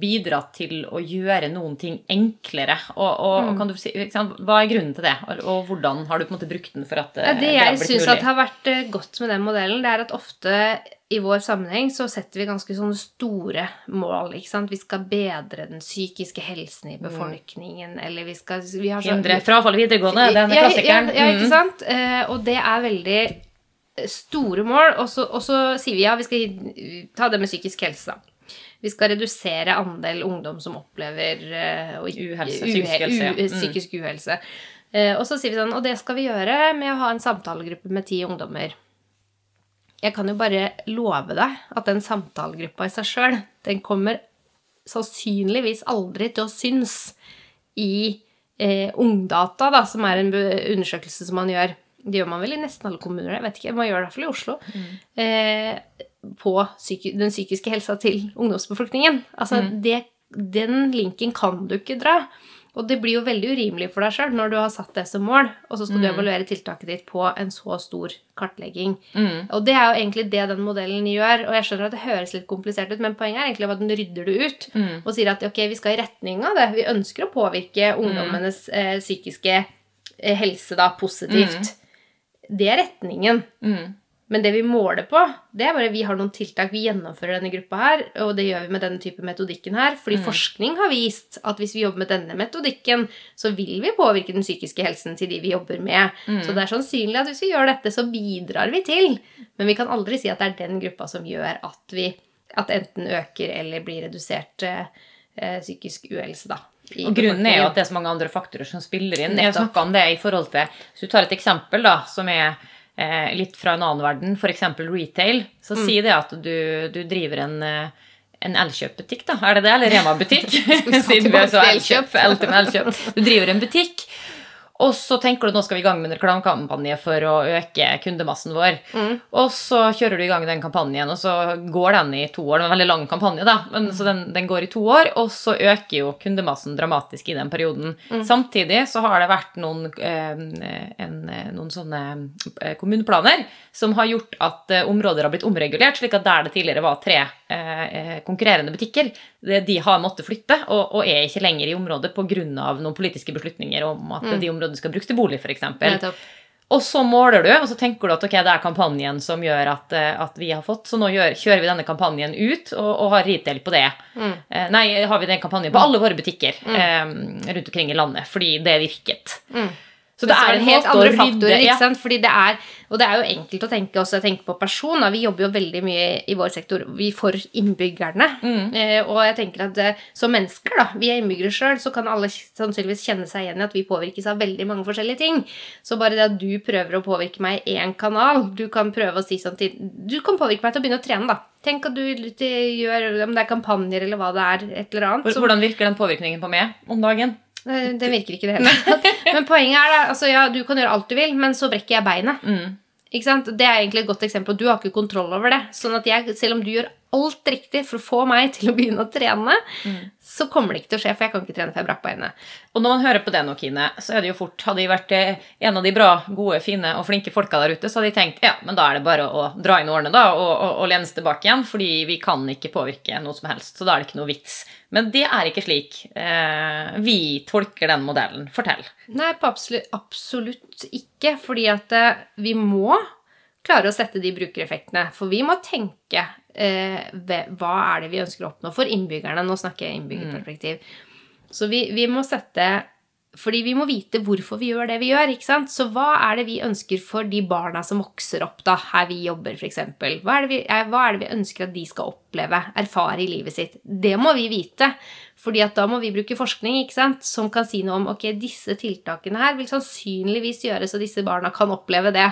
bidratt til å gjøre noen ting enklere. Og, og, Mm. og kan du si, Hva er grunnen til det, og, og hvordan har du på en måte brukt den for at eh, Ja, det har jeg blitt syns mulig? har vært eh, godt med den modellen, det er at ofte i vår sammenheng så setter vi ganske sånne store mål. ikke sant? Vi skal bedre den psykiske helsen i befolkningen, eller vi skal vi har så- Hindre frafall i videregående, den er ja, klassikeren. Ja, ja, ikke Mm. sant? Eh, og det er veldig eh, store mål. Og så, og så sier vi ja, vi skal ta det med psykisk helse. da. Vi skal redusere andel ungdom som opplever uh, Uhelse, psykisk uhelse. ja. Mm. psykisk uhelse. Eh, og så sier vi sånn, og det skal vi gjøre med å ha en samtalegruppe med ti ungdommer. Jeg kan jo bare love deg at den samtalegruppa i seg sjøl, den kommer sannsynligvis aldri til å synes i eh, Ungdata, da, som er en undersøkelse som man gjør. Det gjør man vel i nesten alle kommuner, jeg vet ikke, man gjør det i hvert fall i Oslo. Eh, på psyki den psykiske helsa til ungdomsbefolkningen. Altså, det, den linken kan du ikke dra. Og det blir jo veldig urimelig for deg sjøl når du har satt det som mål, og så skal du evaluere tiltaket ditt på en så stor kartlegging. Mm. Og det er jo egentlig det den modellen gjør. Og jeg skjønner at det høres litt komplisert ut, men poenget er egentlig at den rydder det ut Mm. og sier at ok, vi skal i retning av det. Vi ønsker å påvirke ungdommenes eh, psykiske eh, helse da, positivt. Det er retningen. Mm. Men det vi måler på, det er bare vi har noen tiltak. Vi gjennomfører denne gruppa her, og det gjør vi med denne type metodikken her. Fordi forskning har vist at hvis vi jobber med denne metodikken, så vil vi påvirke den psykiske helsen til de vi jobber med. Så det er sannsynlig at hvis vi gjør dette, så bidrar vi til. Men vi kan aldri si at det er den gruppa som gjør at vi at enten øker eller blir redusert eh, eh, psykisk uhelse, da. Og grunnen er jo at det er så mange andre faktorer som spiller inn. Jeg Nettopp. snakka om det i forhold til Hvis du tar et eksempel da, som er eh, litt fra en annen verden, f.eks. retail, så Mm. si det at du, du driver en eh, en Elkjøp-butikk, da? Er det det? Eller Rema-butikk? Siden vi er så Elkjøp. Du driver en butikk, og så tenker du nå skal vi i gang med en reklamekampanje for å øke kundemassen vår. Mm. Og så kjører du i gang den kampanjen, og så går den i to år. Det er en veldig lang kampanje, da, men så den, den går i to år, og så øker jo kundemassen dramatisk i den perioden. Samtidig så har det vært noen, eh, en, noen sånne eh, kommuneplaner som har gjort at eh, områder har blitt omregulert, slik at der det tidligere var tre eh, konkurrerende butikker, det, de har måttet flytte, og, og er ikke lenger i området pga. noen politiske beslutninger om at de områdene skal bruke til bolig, f.eks. Og så måler du, og så tenker du at ok, det er kampanjen som gjør at, eh, at vi har fått, så nå gjør, kjører vi denne kampanjen ut og, og har retail på det. Eh, nei, har vi den kampanjen på alle våre butikker eh, rundt omkring i landet, fordi det virket. Så det er en helt andre faktorer, ikke sant? Fordi det er, og det er jo enkelt å tenke også, tenke på person. Da. Vi jobber jo veldig mye i vår sektor vi for innbyggerne. Mm. Eh, og jeg tenker at eh, som mennesker, da, vi er innbyggere sjøl, så kan alle sannsynligvis kjenne seg igjen i at vi påvirkes av veldig mange forskjellige ting. Så bare det at du prøver å påvirke meg i én kanal Du kan prøve å si sånn til Du kan påvirke meg til å begynne å trene, da. Tenk at du gjør om det er kampanjer eller hva det er, et eller annet. Hvordan virker den påvirkningen på meg om dagen? Det virker ikke i det hele tatt. Men poenget er da, altså ja, du kan gjøre alt du vil, men så brekker jeg beinet. Mm. Ikke sant? Det er egentlig et godt eksempel. Du har ikke kontroll over det. Sånn at jeg, selv om du gjør alt riktig for å få meg til å begynne å trene, så kommer det ikke til å skje, for jeg kan ikke trene før jeg brakk beinet. Og når man hører på det nå, Kine, så er det jo fort Hadde de vært eh, en av de bra, gode, fine og flinke folka der ute, så hadde de tenkt ja, men da er det bare å dra inn årene da, og, og, og lene seg tilbake igjen, fordi vi kan ikke påvirke noe som helst. Så da er det ikke noe vits. Men det er ikke slik eh, vi tolker den modellen. Fortell. Nei, på absolutt, absolutt ikke, fordi at eh, vi må klare å sette de brukereffektene. For vi må tenke eh, hva er det vi ønsker å oppnå for innbyggerne. Nå snakker jeg innbyggerperspektiv. Så vi, vi må sette Fordi vi må vite hvorfor vi gjør det vi gjør. ikke sant? Så hva er det vi ønsker for de barna som vokser opp da, her vi jobber, f.eks.? Hva, er vi- eh, hva er det vi ønsker at de skal oppleve, erfare i livet sitt? Det må vi vite. Fordi at da må vi bruke forskning ikke sant? som kan si noe om ok, disse tiltakene her vil sannsynligvis gjøre så disse barna kan oppleve det.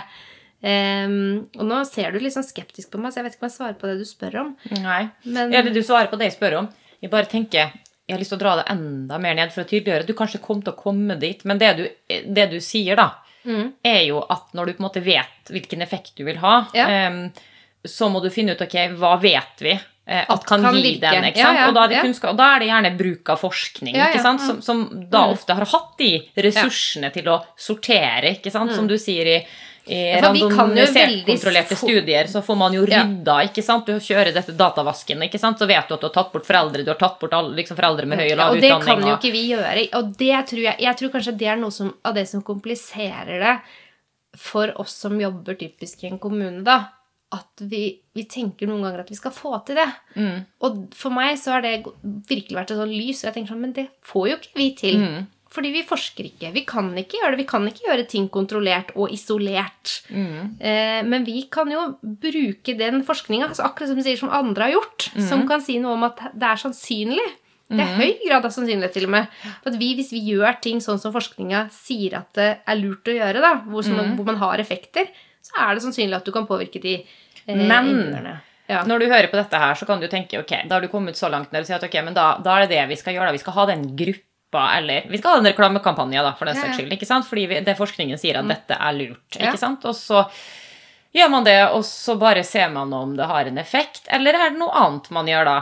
Um, og nå ser du litt sånn skeptisk på meg, så jeg vet ikke om jeg svarer på det du spør om. Nei. Men Eller du svarer på det jeg spør om. Jeg bare tenker jeg har lyst til å dra det enda mer ned for å tydeliggjøre. Du kanskje kom til å komme dit, men det du, det du sier, da, Mm. er jo at når du på en måte vet hvilken effekt du vil ha, Ja. um, så må du finne ut ok, hva vet vi uh, at, At kan, kan gi virke. den. Ja, ja, og, da er kunnskap, og da er det gjerne bruk av forskning, ikke sant? mm. Som, som da Mm. ofte har hatt de ressursene til å sortere, ikke sant? som du sier i i Ja, for vi kan jo randomisert veldig kontrollerte studier så får man jo Ja. rydda, ikke sant? Du kjører dette datavasken, ikke sant? Så vet du at du har tatt bort foreldre, du har tatt bort alle, liksom foreldre med høy og Ja, lav og det utdanning. kan jo ikke vi gjøre. Og det tror jeg, jeg tror kanskje det er noe som, av det som kompliserer det for oss som jobber typisk i en kommune, da. At vi, vi tenker noen ganger at vi skal få til det. Mm. Og for meg så har det virkelig vært et sånn lys, og jeg tenker sånn, men det får jo ikke vi til. Mm. Fordi vi forsker ikke. Vi kan ikke gjøre det. Vi kan ikke gjøre ting kontrollert og isolert. Mm. Eh, men vi kan jo bruke den forskninga, altså akkurat som du sier, som andre har gjort, Mm. som kan si noe om at det er sannsynlig. Det er høy grad av sannsynlighet til og med. For at vi, hvis vi gjør ting sånn som forskninga sier at det er lurt å gjøre, da, hvor, som, Mm. hvor man har effekter, så er det sannsynlig at du kan påvirke de eh, Men-. Ja. Når du hører på dette her, så kan du tenke ok, da har du kommet så langt ned og sier at ok, men da, da er det det vi skal gjøre. da. Vi skal ha den gruppa, eller vi skal ha en reklamekampanje, da, for den saks skyld. ikke sant? Fordi vi, det forskningen sier at dette er lurt. Ikke sant? Og så gjør man det, og så bare ser man om det har en effekt. Eller er det noe annet man gjør da?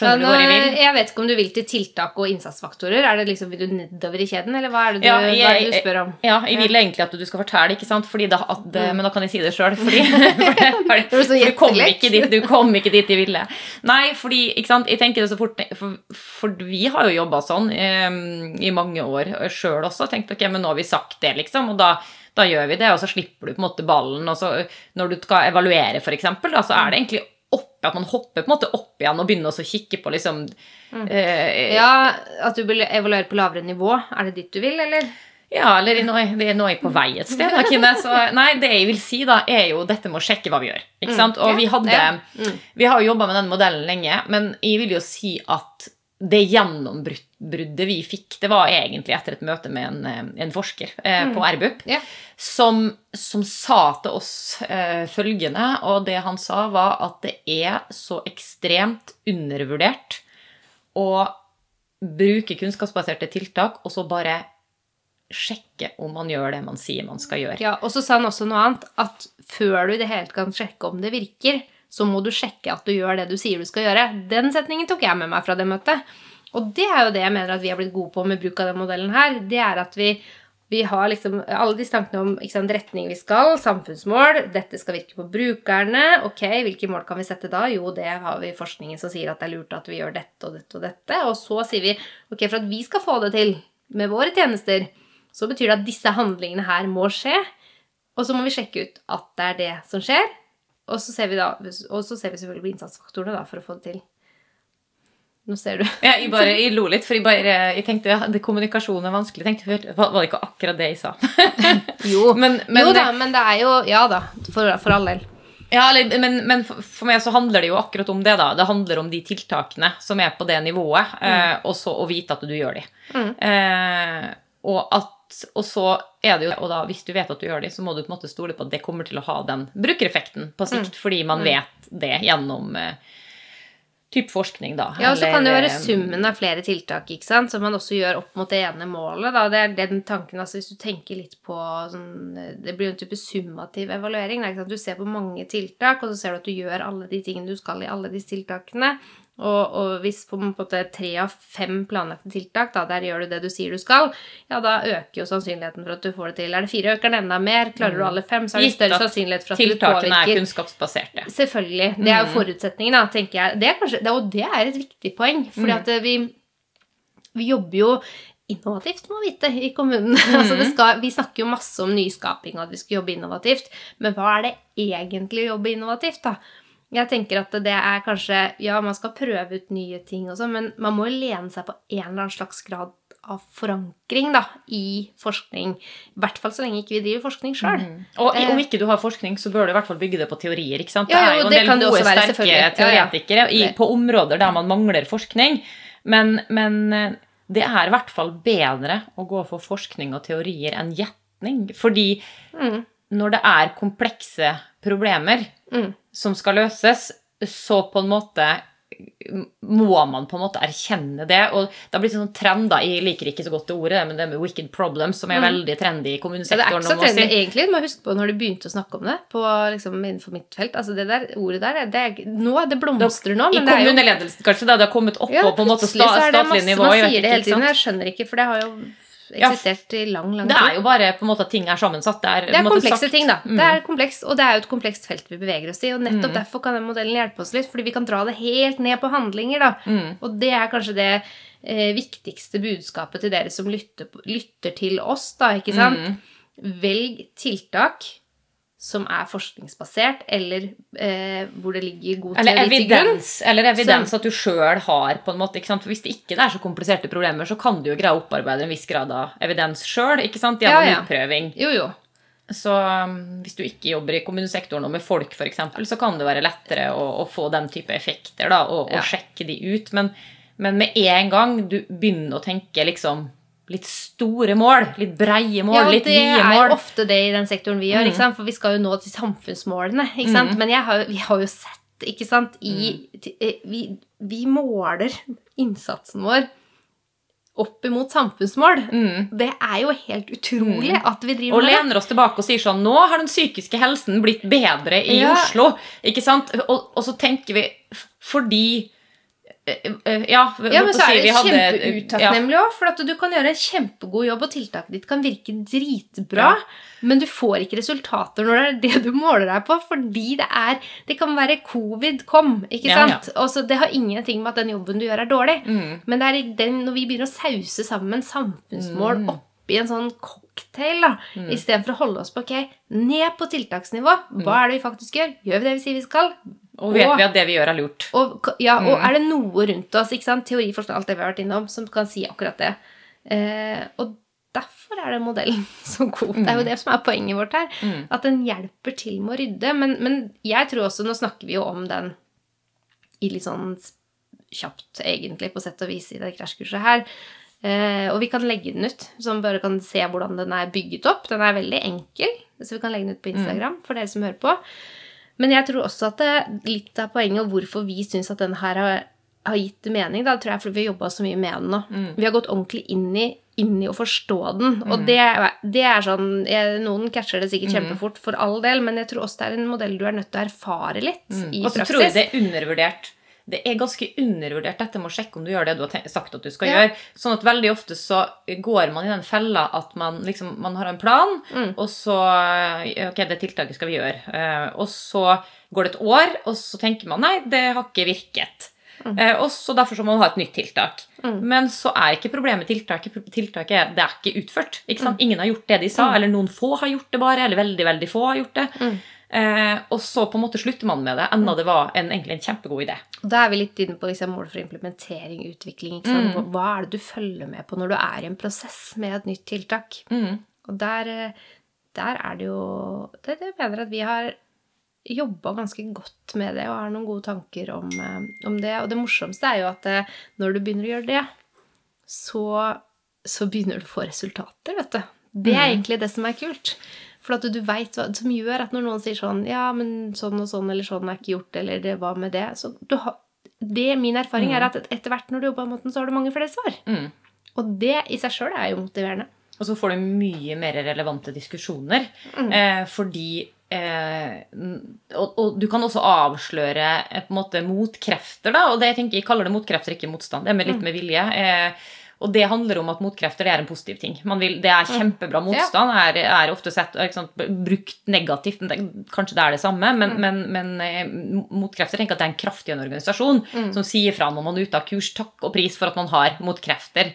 Skjønner hvor jeg? Jeg vet ikke om du vil til tiltak og innsatsfaktorer. Er det liksom, Vil du nedover i kjeden, eller hva er det du, Ja, jeg, er det du spør om? Ja, jeg vil egentlig at du skal fortelle, ikke sant? Fordi da, at, Mm. Men da kan jeg si det sjøl. Fordi, du kom ikke dit du kom ikke dit jeg ville. Nei, fordi ikke sant? jeg tenker det så fort For, for vi har jo jobba sånn um, i mange år sjøl også. Tenkt ok, men nå har vi sagt det, liksom. Og da, da gjør vi det, og så slipper du på en måte ballen. Og så når du skal evaluere, eksempel, så er det egentlig at man hopper på en måte opp igjen og begynner å kikke på liksom Mm. eh, Ja, At du vil evaluere på lavere nivå. Er det dit du vil, eller? Ja, eller nå er, det nå er jeg på vei et sted. Da, Kine. Så, nei, det jeg vil si, da, er jo dette med å sjekke hva vi gjør. Ikke sant? Og vi hadde Mm. Vi har jo jobba med den modellen lenge, men jeg vil jo si at det gjennombruddet vi fikk, det var egentlig etter et møte med en, eh, en forsker eh, på RBUP, yeah. som, som sa til oss eh, følgende, og det han sa, var at det er så ekstremt undervurdert å bruke kunnskapsbaserte tiltak, og så bare sjekke om man gjør det man sier man skal gjøre. Ja, Og så sa han også noe annet, at før du i det hele kan sjekke om det virker, så må du sjekke at du gjør det du sier du skal gjøre. Den setningen tok jeg med meg fra det møtet. Og det er jo det jeg mener at vi har blitt gode på med bruk av den modellen her. Det er at vi, vi har liksom alle disse tankene om sant, retning vi skal, samfunnsmål, dette skal virke på brukerne. Ok, hvilke mål kan vi sette da? Jo, det har vi forskningen som sier at det er lurt at vi gjør dette og dette og dette. Og så sier vi ok, for at vi skal få det til med våre tjenester, så betyr det at disse handlingene her må skje. Og så må vi sjekke ut at det er det som skjer. Og så ser vi, da, og så ser vi selvfølgelig på innsatsfaktorene da, for å få det til. Nå ser du. Ja, jeg, bare, jeg lo litt, for jeg, bare, jeg tenkte ja, det kommunikasjon er vanskelig. Jeg tenkte, Var det ikke akkurat det jeg sa? Jo, Men- men jo det- da, men det er jo Ja da, for, for all del. Ja, men, men for meg så handler det jo akkurat om det. da. Det handler om de tiltakene som er på det nivået, eh, og så å vite at du gjør de. Mm. Eh, og, at, og så er det jo, og da hvis du vet at du gjør de, så må du på en måte stole på at det kommer til å ha den brukereffekten på sikt, fordi man vet det gjennom eh, typ forskning, da. Ja, og så kan det være summen av flere tiltak, ikke sant, som man også gjør opp mot det ene målet. Da. Det er den tanken, altså Hvis du tenker litt på sånn Det blir jo en type summativ evaluering. Da? Du ser på mange tiltak, og så ser du at du gjør alle de tingene du skal i alle disse tiltakene. Og, og hvis på en måte tre av fem planlagte tiltak, da, der gjør du det du sier du skal, ja, da øker jo sannsynligheten for at du får det til. Er det fire, øker den enda mer. Klarer du alle fem, så er det større sannsynlighet for at du påvirker. Tiltakene er kunnskapsbaserte. Selvfølgelig. Det er jo forutsetningen, da, tenker jeg. Det kanskje, det, og det er et viktig poeng. fordi at vi, vi jobber jo innovativt, må vi vite, i kommunen. altså det skal, vi snakker jo masse om nyskaping og at vi skal jobbe innovativt. Men hva er det egentlig å jobbe innovativt, da? Jeg tenker at det er kanskje Ja, man skal prøve ut nye ting og sånn, men man må jo lene seg på en eller annen slags grad av forankring da, i forskning. I hvert fall så lenge ikke vi driver forskning sjøl. Og Eh. om ikke du har forskning, så bør du i hvert fall bygge det på teorier. ikke sant? Ja, det er jo, jo en del gode, være, sterke selvfølgelig. Ja, ja. teoretikere i, på områder der man mangler forskning. Men, men eh, det er i hvert fall bedre å gå for forskning og teorier enn gjetning. Fordi Mm. Når det er komplekse problemer Mm. som skal løses, så på en måte må man på en måte erkjenne det. Og det har blitt sånn trend, da. Jeg liker ikke så godt det ordet, men det med wicked problems, som er veldig trendy i kommunesektoren. Ja, det er ikke så si. trendy, egentlig. Du må huske på når du begynte å snakke om det på, liksom, innenfor mitt felt. Altså, det der ordet der, det er, nå, det blomstrer nå, I kommuneledelsen, kanskje, da det har kommet opp ja, på, på en måte sta, det statlig nivå. Man sier det hele tiden. Jeg skjønner ikke, for det har jo eksistert i lang, lang tid. Det er jo bare på en måte at ting er sammensatt. Det er, Det er komplekse sagt. ting, da. Mm. Det er komplekst, og det er jo et komplekst felt vi beveger oss i. Og nettopp derfor kan den modellen hjelpe oss litt, fordi vi kan dra det helt ned på handlinger. da. Mm. Og det er kanskje det eh, viktigste budskapet til dere som lytter, lytter til oss, da, ikke sant? Mm. Velg tiltak som er forskningsbasert, eller eh, hvor det ligger god Eller teori til grunn. evidens, eller evidens at du sjøl har. på en måte, ikke sant? For Hvis det ikke er så kompliserte problemer, så kan du jo greie å opparbeide en viss grad av evidens sjøl gjennom Ja, ja. utprøving. Jo, jo. Så um, hvis du ikke jobber i kommunesektoren og med folk, eksempel, så kan det være lettere å, å få den type effekter da, og, og sjekke de ut. Men, men med en gang du begynner å tenke liksom litt store mål, litt breie mål, Ja, litt det vide er mål jo ofte det i den sektoren vi gjør, sant? for vi skal jo nå til samfunnsmålene. ikke sant? Men har, vi har jo sett ikke sant, i, eh, vi, vi måler innsatsen vår opp imot samfunnsmål. Det er jo helt utrolig at vi driver Og med det. Og lener oss tilbake og sier sånn Nå har den psykiske helsen blitt bedre i Ja. Oslo. Ikke sant? Og, og så tenker vi fordi Ja, Ja, men så er det kjempeutakknemlig òg, for at du kan gjøre en kjempegod jobb, og tiltaket ditt kan virke dritbra, men du får ikke resultater når det er det du måler deg på, fordi det er Det kan være covid kom, ikke Ja, ja. sant? Og så Det har ingenting med at den jobben du gjør, er dårlig. Mm. Men det er den, når vi begynner å sause sammen samfunnsmål oppi en sånn cocktail, da, istedenfor å holde oss på ok, ned på tiltaksnivå, hva er det vi faktisk gjør? Gjør vi det vi sier vi skal? Og vet Og- vi at det vi gjør, er lurt. Og, ja, og er det noe rundt oss, ikke sant? teori, forskning, alt det vi har vært innom, som kan si akkurat det? Eh, og derfor er den modellen så god. Det er jo det som er poenget vårt her. At den hjelper til med å rydde. Men, men jeg tror også, nå snakker vi jo om den i litt sånn kjapt, egentlig, på sett og vis, i det krasjkurset her. Eh, og vi kan legge den ut, så man bare kan se hvordan den er bygget opp. Den er veldig enkel, så vi kan legge den ut på Instagram for dere som hører på. Men jeg tror også at det, litt av poenget og hvorfor vi syns at den her har, har gitt mening, da, tror jeg er fordi vi har jobba så mye med den nå. Vi har gått ordentlig inn i, inn i å forstå den. Og det, det er sånn jeg, Noen catcher det sikkert kjempefort, for all del, men jeg tror også det er en modell du er nødt til å erfare litt i Og så praksis. tror jeg det er undervurdert. Det er ganske undervurdert dette med å sjekke om du gjør det du har sagt at du skal Ja. gjøre. Sånn at veldig ofte så går man i den fella at man liksom man har en plan, Mm. og så Ok, det tiltaket skal vi gjøre. Eh, og så går det et år, og så tenker man nei, det har ikke virket. Mm. Eh, og så Derfor så må man ha et nytt tiltak. Men så er ikke problemet tiltaket. Tiltaket er det er ikke utført. Ikke Mm. Ingen har gjort det de sa, eller noen få har gjort det bare, eller veldig veldig få har gjort det. Mm. Eh, og så på en måte slutter man med det, enda det var en, egentlig en kjempegod idé. Da er vi litt inne på liksom, mål for implementering, utvikling. Sant? Hva er det du følger med på når du er i en prosess med et nytt tiltak? Og der, eh, der er det jo det, det mener at vi har jobba ganske godt med det og har noen gode tanker om, eh, om det. Og det morsomste er jo at eh, når du begynner å gjøre det, så, så begynner du å få resultater, vet du. Det er egentlig det som er kult. For at du veit hva som gjør at når noen sier sånn Ja, men sånn og sånn eller sånn er ikke gjort, eller det hva med det Så har det, Min erfaring er at etter hvert når du jobber på den måten, så har du mange flere svar. Mm. Og det i seg sjøl er jo motiverende. Og så får du mye mer relevante diskusjoner. Eh, fordi eh, og, og du kan også avsløre eh, på en måte motkrefter. da, og det jeg tenker, jeg kaller det motkrefter, ikke motstand. Det er med litt med vilje. Eh, og det handler om at motkrefter det er en positiv ting. Man vil, det er kjempebra motstand. Er, er ofte sett er, sant, brukt negativt. Det, kanskje det er det samme, men, men, men eh, motkrefter tenker at det er en kraftig en organisasjon som sier fra når man er ute av kurs. Takk og pris for at man har motkrefter.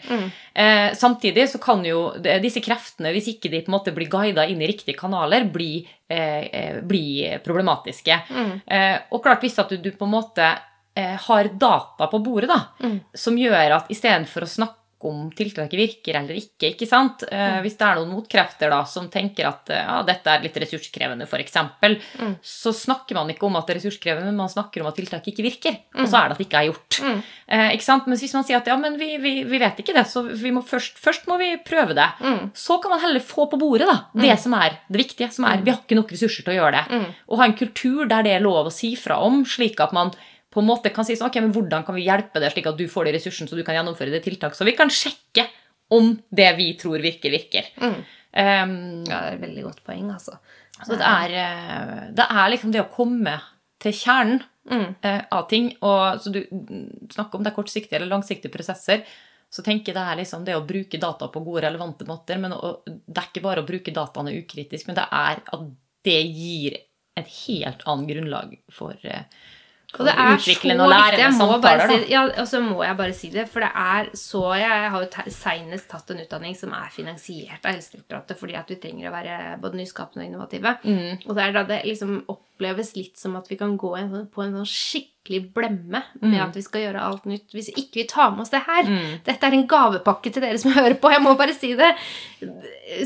Eh, samtidig så kan jo disse kreftene, hvis ikke de på en måte blir guida inn i riktige kanaler, bli, eh, eh, bli problematiske. Eh, og klart hvis at du, du på en måte eh, har data på bordet da, som gjør at istedenfor å snakke om tiltaket virker eller ikke, ikke sant? Eh, Hvis det er noen motkrefter da, som tenker at eh, ja, dette er litt ressurskrevende, for eksempel, så snakker man ikke om at det er ressurskrevende, men man snakker om at tiltaket ikke virker. Og så er det at det ikke er gjort. Eh, ikke sant? Mens hvis man sier at ja, men vi, vi, vi vet ikke det, så vi må først, først må vi prøve det. Så kan man heller få på bordet da, det som er det viktige. som er, Vi har ikke nok ressurser til å gjøre det. Og ha en kultur der det er lov å si fra om, slik at man på en måte kan si sånn, ok, men hvordan kan vi hjelpe deg slik at du får de ressursene så du kan gjennomføre det tiltak, så vi kan sjekke om det vi tror virker, virker. Um, Ja, det er et veldig godt poeng, altså. så det er, eh, det er liksom det å komme til kjernen eh, av ting. Og så du mm, snakker om det er kortsiktige eller langsiktige prosesser. Så tenker jeg det er liksom det å bruke data på gode, relevante måter. Men å, det er ikke bare å bruke dataene ukritisk, men det er at det gir et helt annet grunnlag for, eh, Og det er så utviklende og lærende samtaler. si, ja, og så må jeg bare si det, for det er så Jeg har jo seinest tatt en utdanning som er finansiert av Helsedirektoratet fordi at vi trenger å være både nyskapende og innovative. Mm. Og det er da det liksom oppleves litt som at vi kan gå en, sånn- på en sånn skikkelig blemme med at vi skal gjøre alt nytt hvis ikke vi tar med oss det her. Mm. Dette er en gavepakke til dere som hører på. Jeg må bare si det.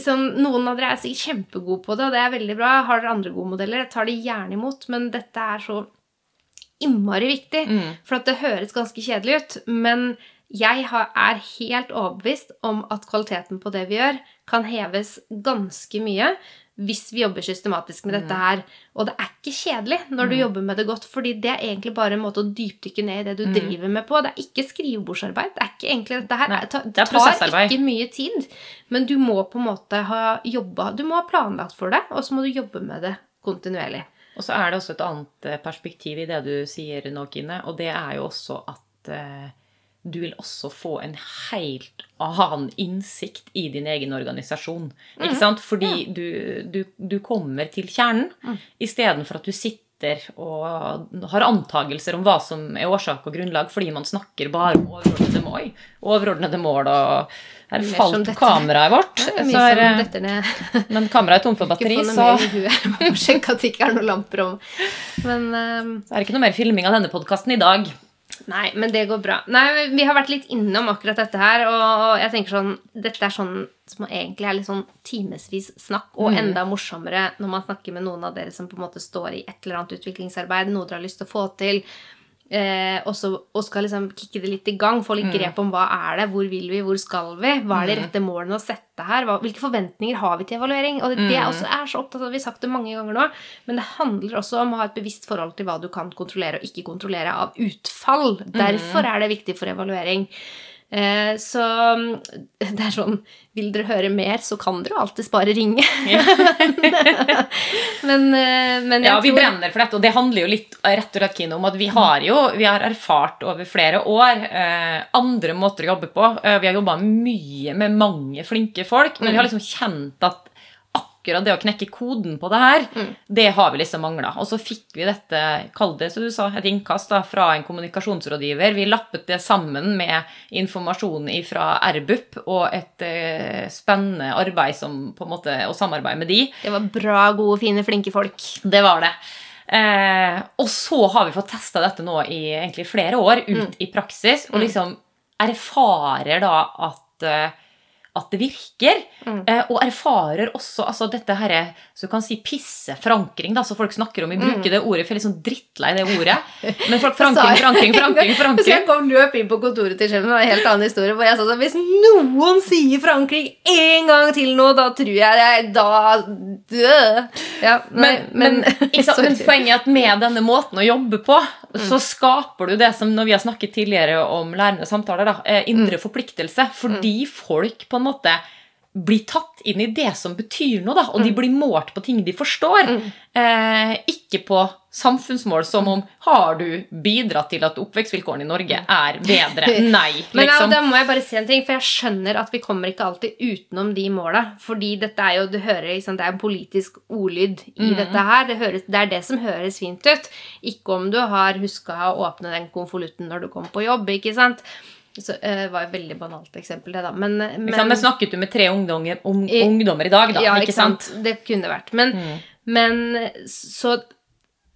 Sånn, noen av dere er sikkert kjempegode på det, og det er veldig bra. Har dere andre gode modeller, jeg tar det gjerne imot, men dette er så innmari viktig. Mm. For det høres ganske kjedelig ut, men jeg har, er helt overbevist om at kvaliteten på det vi gjør, kan heves ganske mye hvis vi jobber systematisk med dette her. Og det er ikke kjedelig når du jobber med det godt, fordi det er egentlig bare en måte å dypdykke ned i det du driver med på. Det er ikke skrivebordsarbeid. Det er ikke egentlig dette her. Nei, det er tar ikke mye tid, men du må på en måte ha jobba Du må ha planlagt for det, og så må du jobbe med det kontinuerlig. Og så er det også et annet eh, perspektiv i det du sier nå, Kine, og det er jo også at eh, du vil også få en helt annen innsikt i din egen organisasjon. Ikke sant? Fordi du, du, du kommer til kjernen istedenfor at du sitter og har antagelser om hva som er årsak og grunnlag, fordi man snakker bare om overordnede mål, overordnede mål og Her falt kameraet vårt. Så mye er, som detter ned. men kameraet er tomt for batteri, så må sjekke at det ikke er noen lamper om. Men um, er det ikke noe mer filming av denne podkasten i dag. Nei, men det går bra. Nei, Vi har vært litt innom akkurat dette her, og jeg tenker sånn Dette er sånn som egentlig er litt sånn timevis snakk, og enda morsommere når man snakker med noen av dere som på en måte står i et eller annet utviklingsarbeid, noe dere har lyst til å få til, eh, og, så, og skal liksom kicke det litt i gang, få litt grep om hva er det, hvor vil vi, hvor skal vi, hva er de rette målene å sette her, hva, hvilke forventninger har vi til evaluering? Og det, det er også er så opptatt av, vi har sagt det mange ganger nå, men det handler også om å ha et bevisst forhold til hva du kan kontrollere og ikke kontrollere av utfall. Derfor er det viktig for evaluering. Eh, så mm, det er sånn Vil dere høre mer, så kan dere jo alltids bare ringe. men, eh, men Ja, vi tror brenner for dette, og det handler jo litt rett og slett Kino, om at vi har jo vi har erfart over flere år eh, andre måter å jobbe på. Eh, vi har jobba mye med mange flinke folk, men vi har liksom kjent at akkurat det å knekke koden på det her, det har vi liksom mangla. Og så fikk vi dette, kall det som du sa, et innkast da, fra en kommunikasjonsrådgiver. Vi lappet det sammen med informasjon fra RBUP og et eh, spennende arbeid som, på en måte, og samarbeid med de. Det var bra, gode, fine, flinke folk. Det var det. Eh, og så har vi fått testa dette nå i egentlig flere år ut i praksis, og liksom erfarer da at, eh, at det virker. Mm. og erfarer også altså dette her, så du kan si pisseforankring, da, så folk snakker om. Vi bruker det ordet, for jeg er litt sånn drittlei det ordet. Men folk forankring, forankring, forankring. Så forankring. jeg kom løp inn på kontoret til sjefen, det var en helt annen historie, hvor jeg sa sånn Hvis noen sier forankring en gang til nå, da tror jeg jeg Da dø. Ja, nei, Men, men, sant, men poenget er at med denne måten å jobbe på, så skaper du det som når vi har snakket tidligere om lærende samtaler, da, eh, indre forpliktelse. Fordi folk på en måte blir tatt inn i det som betyr noe, da, og de blir målt på ting de forstår. Eh, ikke på samfunnsmål som om har du bidratt til at oppvekstvilkårene i Norge er bedre? Nei. Men ja, liksom. da må jeg bare si en ting, for jeg skjønner at vi kommer ikke alltid utenom de måla. Fordi dette er jo, du hører, liksom, det er en politisk ordlyd i dette her. Det, høres, det er det som høres fint ut. Ikke om du har huska å åpne den konvolutten når du kom på jobb, ikke sant. Så, uh, det var et veldig banalt eksempel, det, da. Men, men sant, Men snakket du med tre ungdommer, ung, I- ungdommer i dag, da? ja, ikke sant? sant? Det kunne vært. Men, men så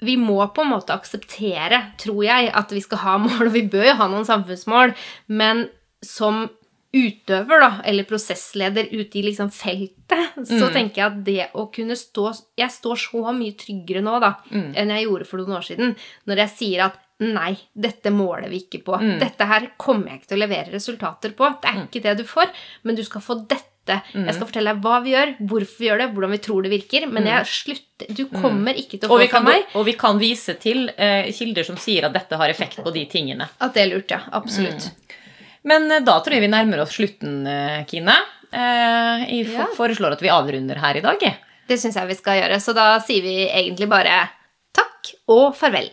vi må på en måte akseptere, tror jeg, at vi skal ha mål, og vi bør jo ha noen samfunnsmål, men som utøver, da, eller prosessleder ute i liksom feltet, så Mm. tenker jeg at det å kunne stå Jeg står så mye tryggere nå, da, Mm. enn jeg gjorde for noen år siden, når jeg sier at Nei, dette måler vi ikke på. Mm. Dette her kommer jeg ikke til å levere resultater på. Det er ikke det du får, men du skal få dette. Mm. Jeg skal fortelle deg hva vi gjør, hvorfor vi gjør det, hvordan vi tror det virker. Men jeg slutter Du kommer ikke til å Mm. Få det fra meg og vi kan vise til uh, kilder som sier at dette har effekt på de tingene. at det er lurt. Ja, absolutt. Men uh, da tror jeg vi nærmer oss slutten, uh, Kine. Jeg Ja. foreslår at vi avrunder her i dag. Det syns jeg vi skal gjøre. Så da sier vi egentlig bare takk og farvel.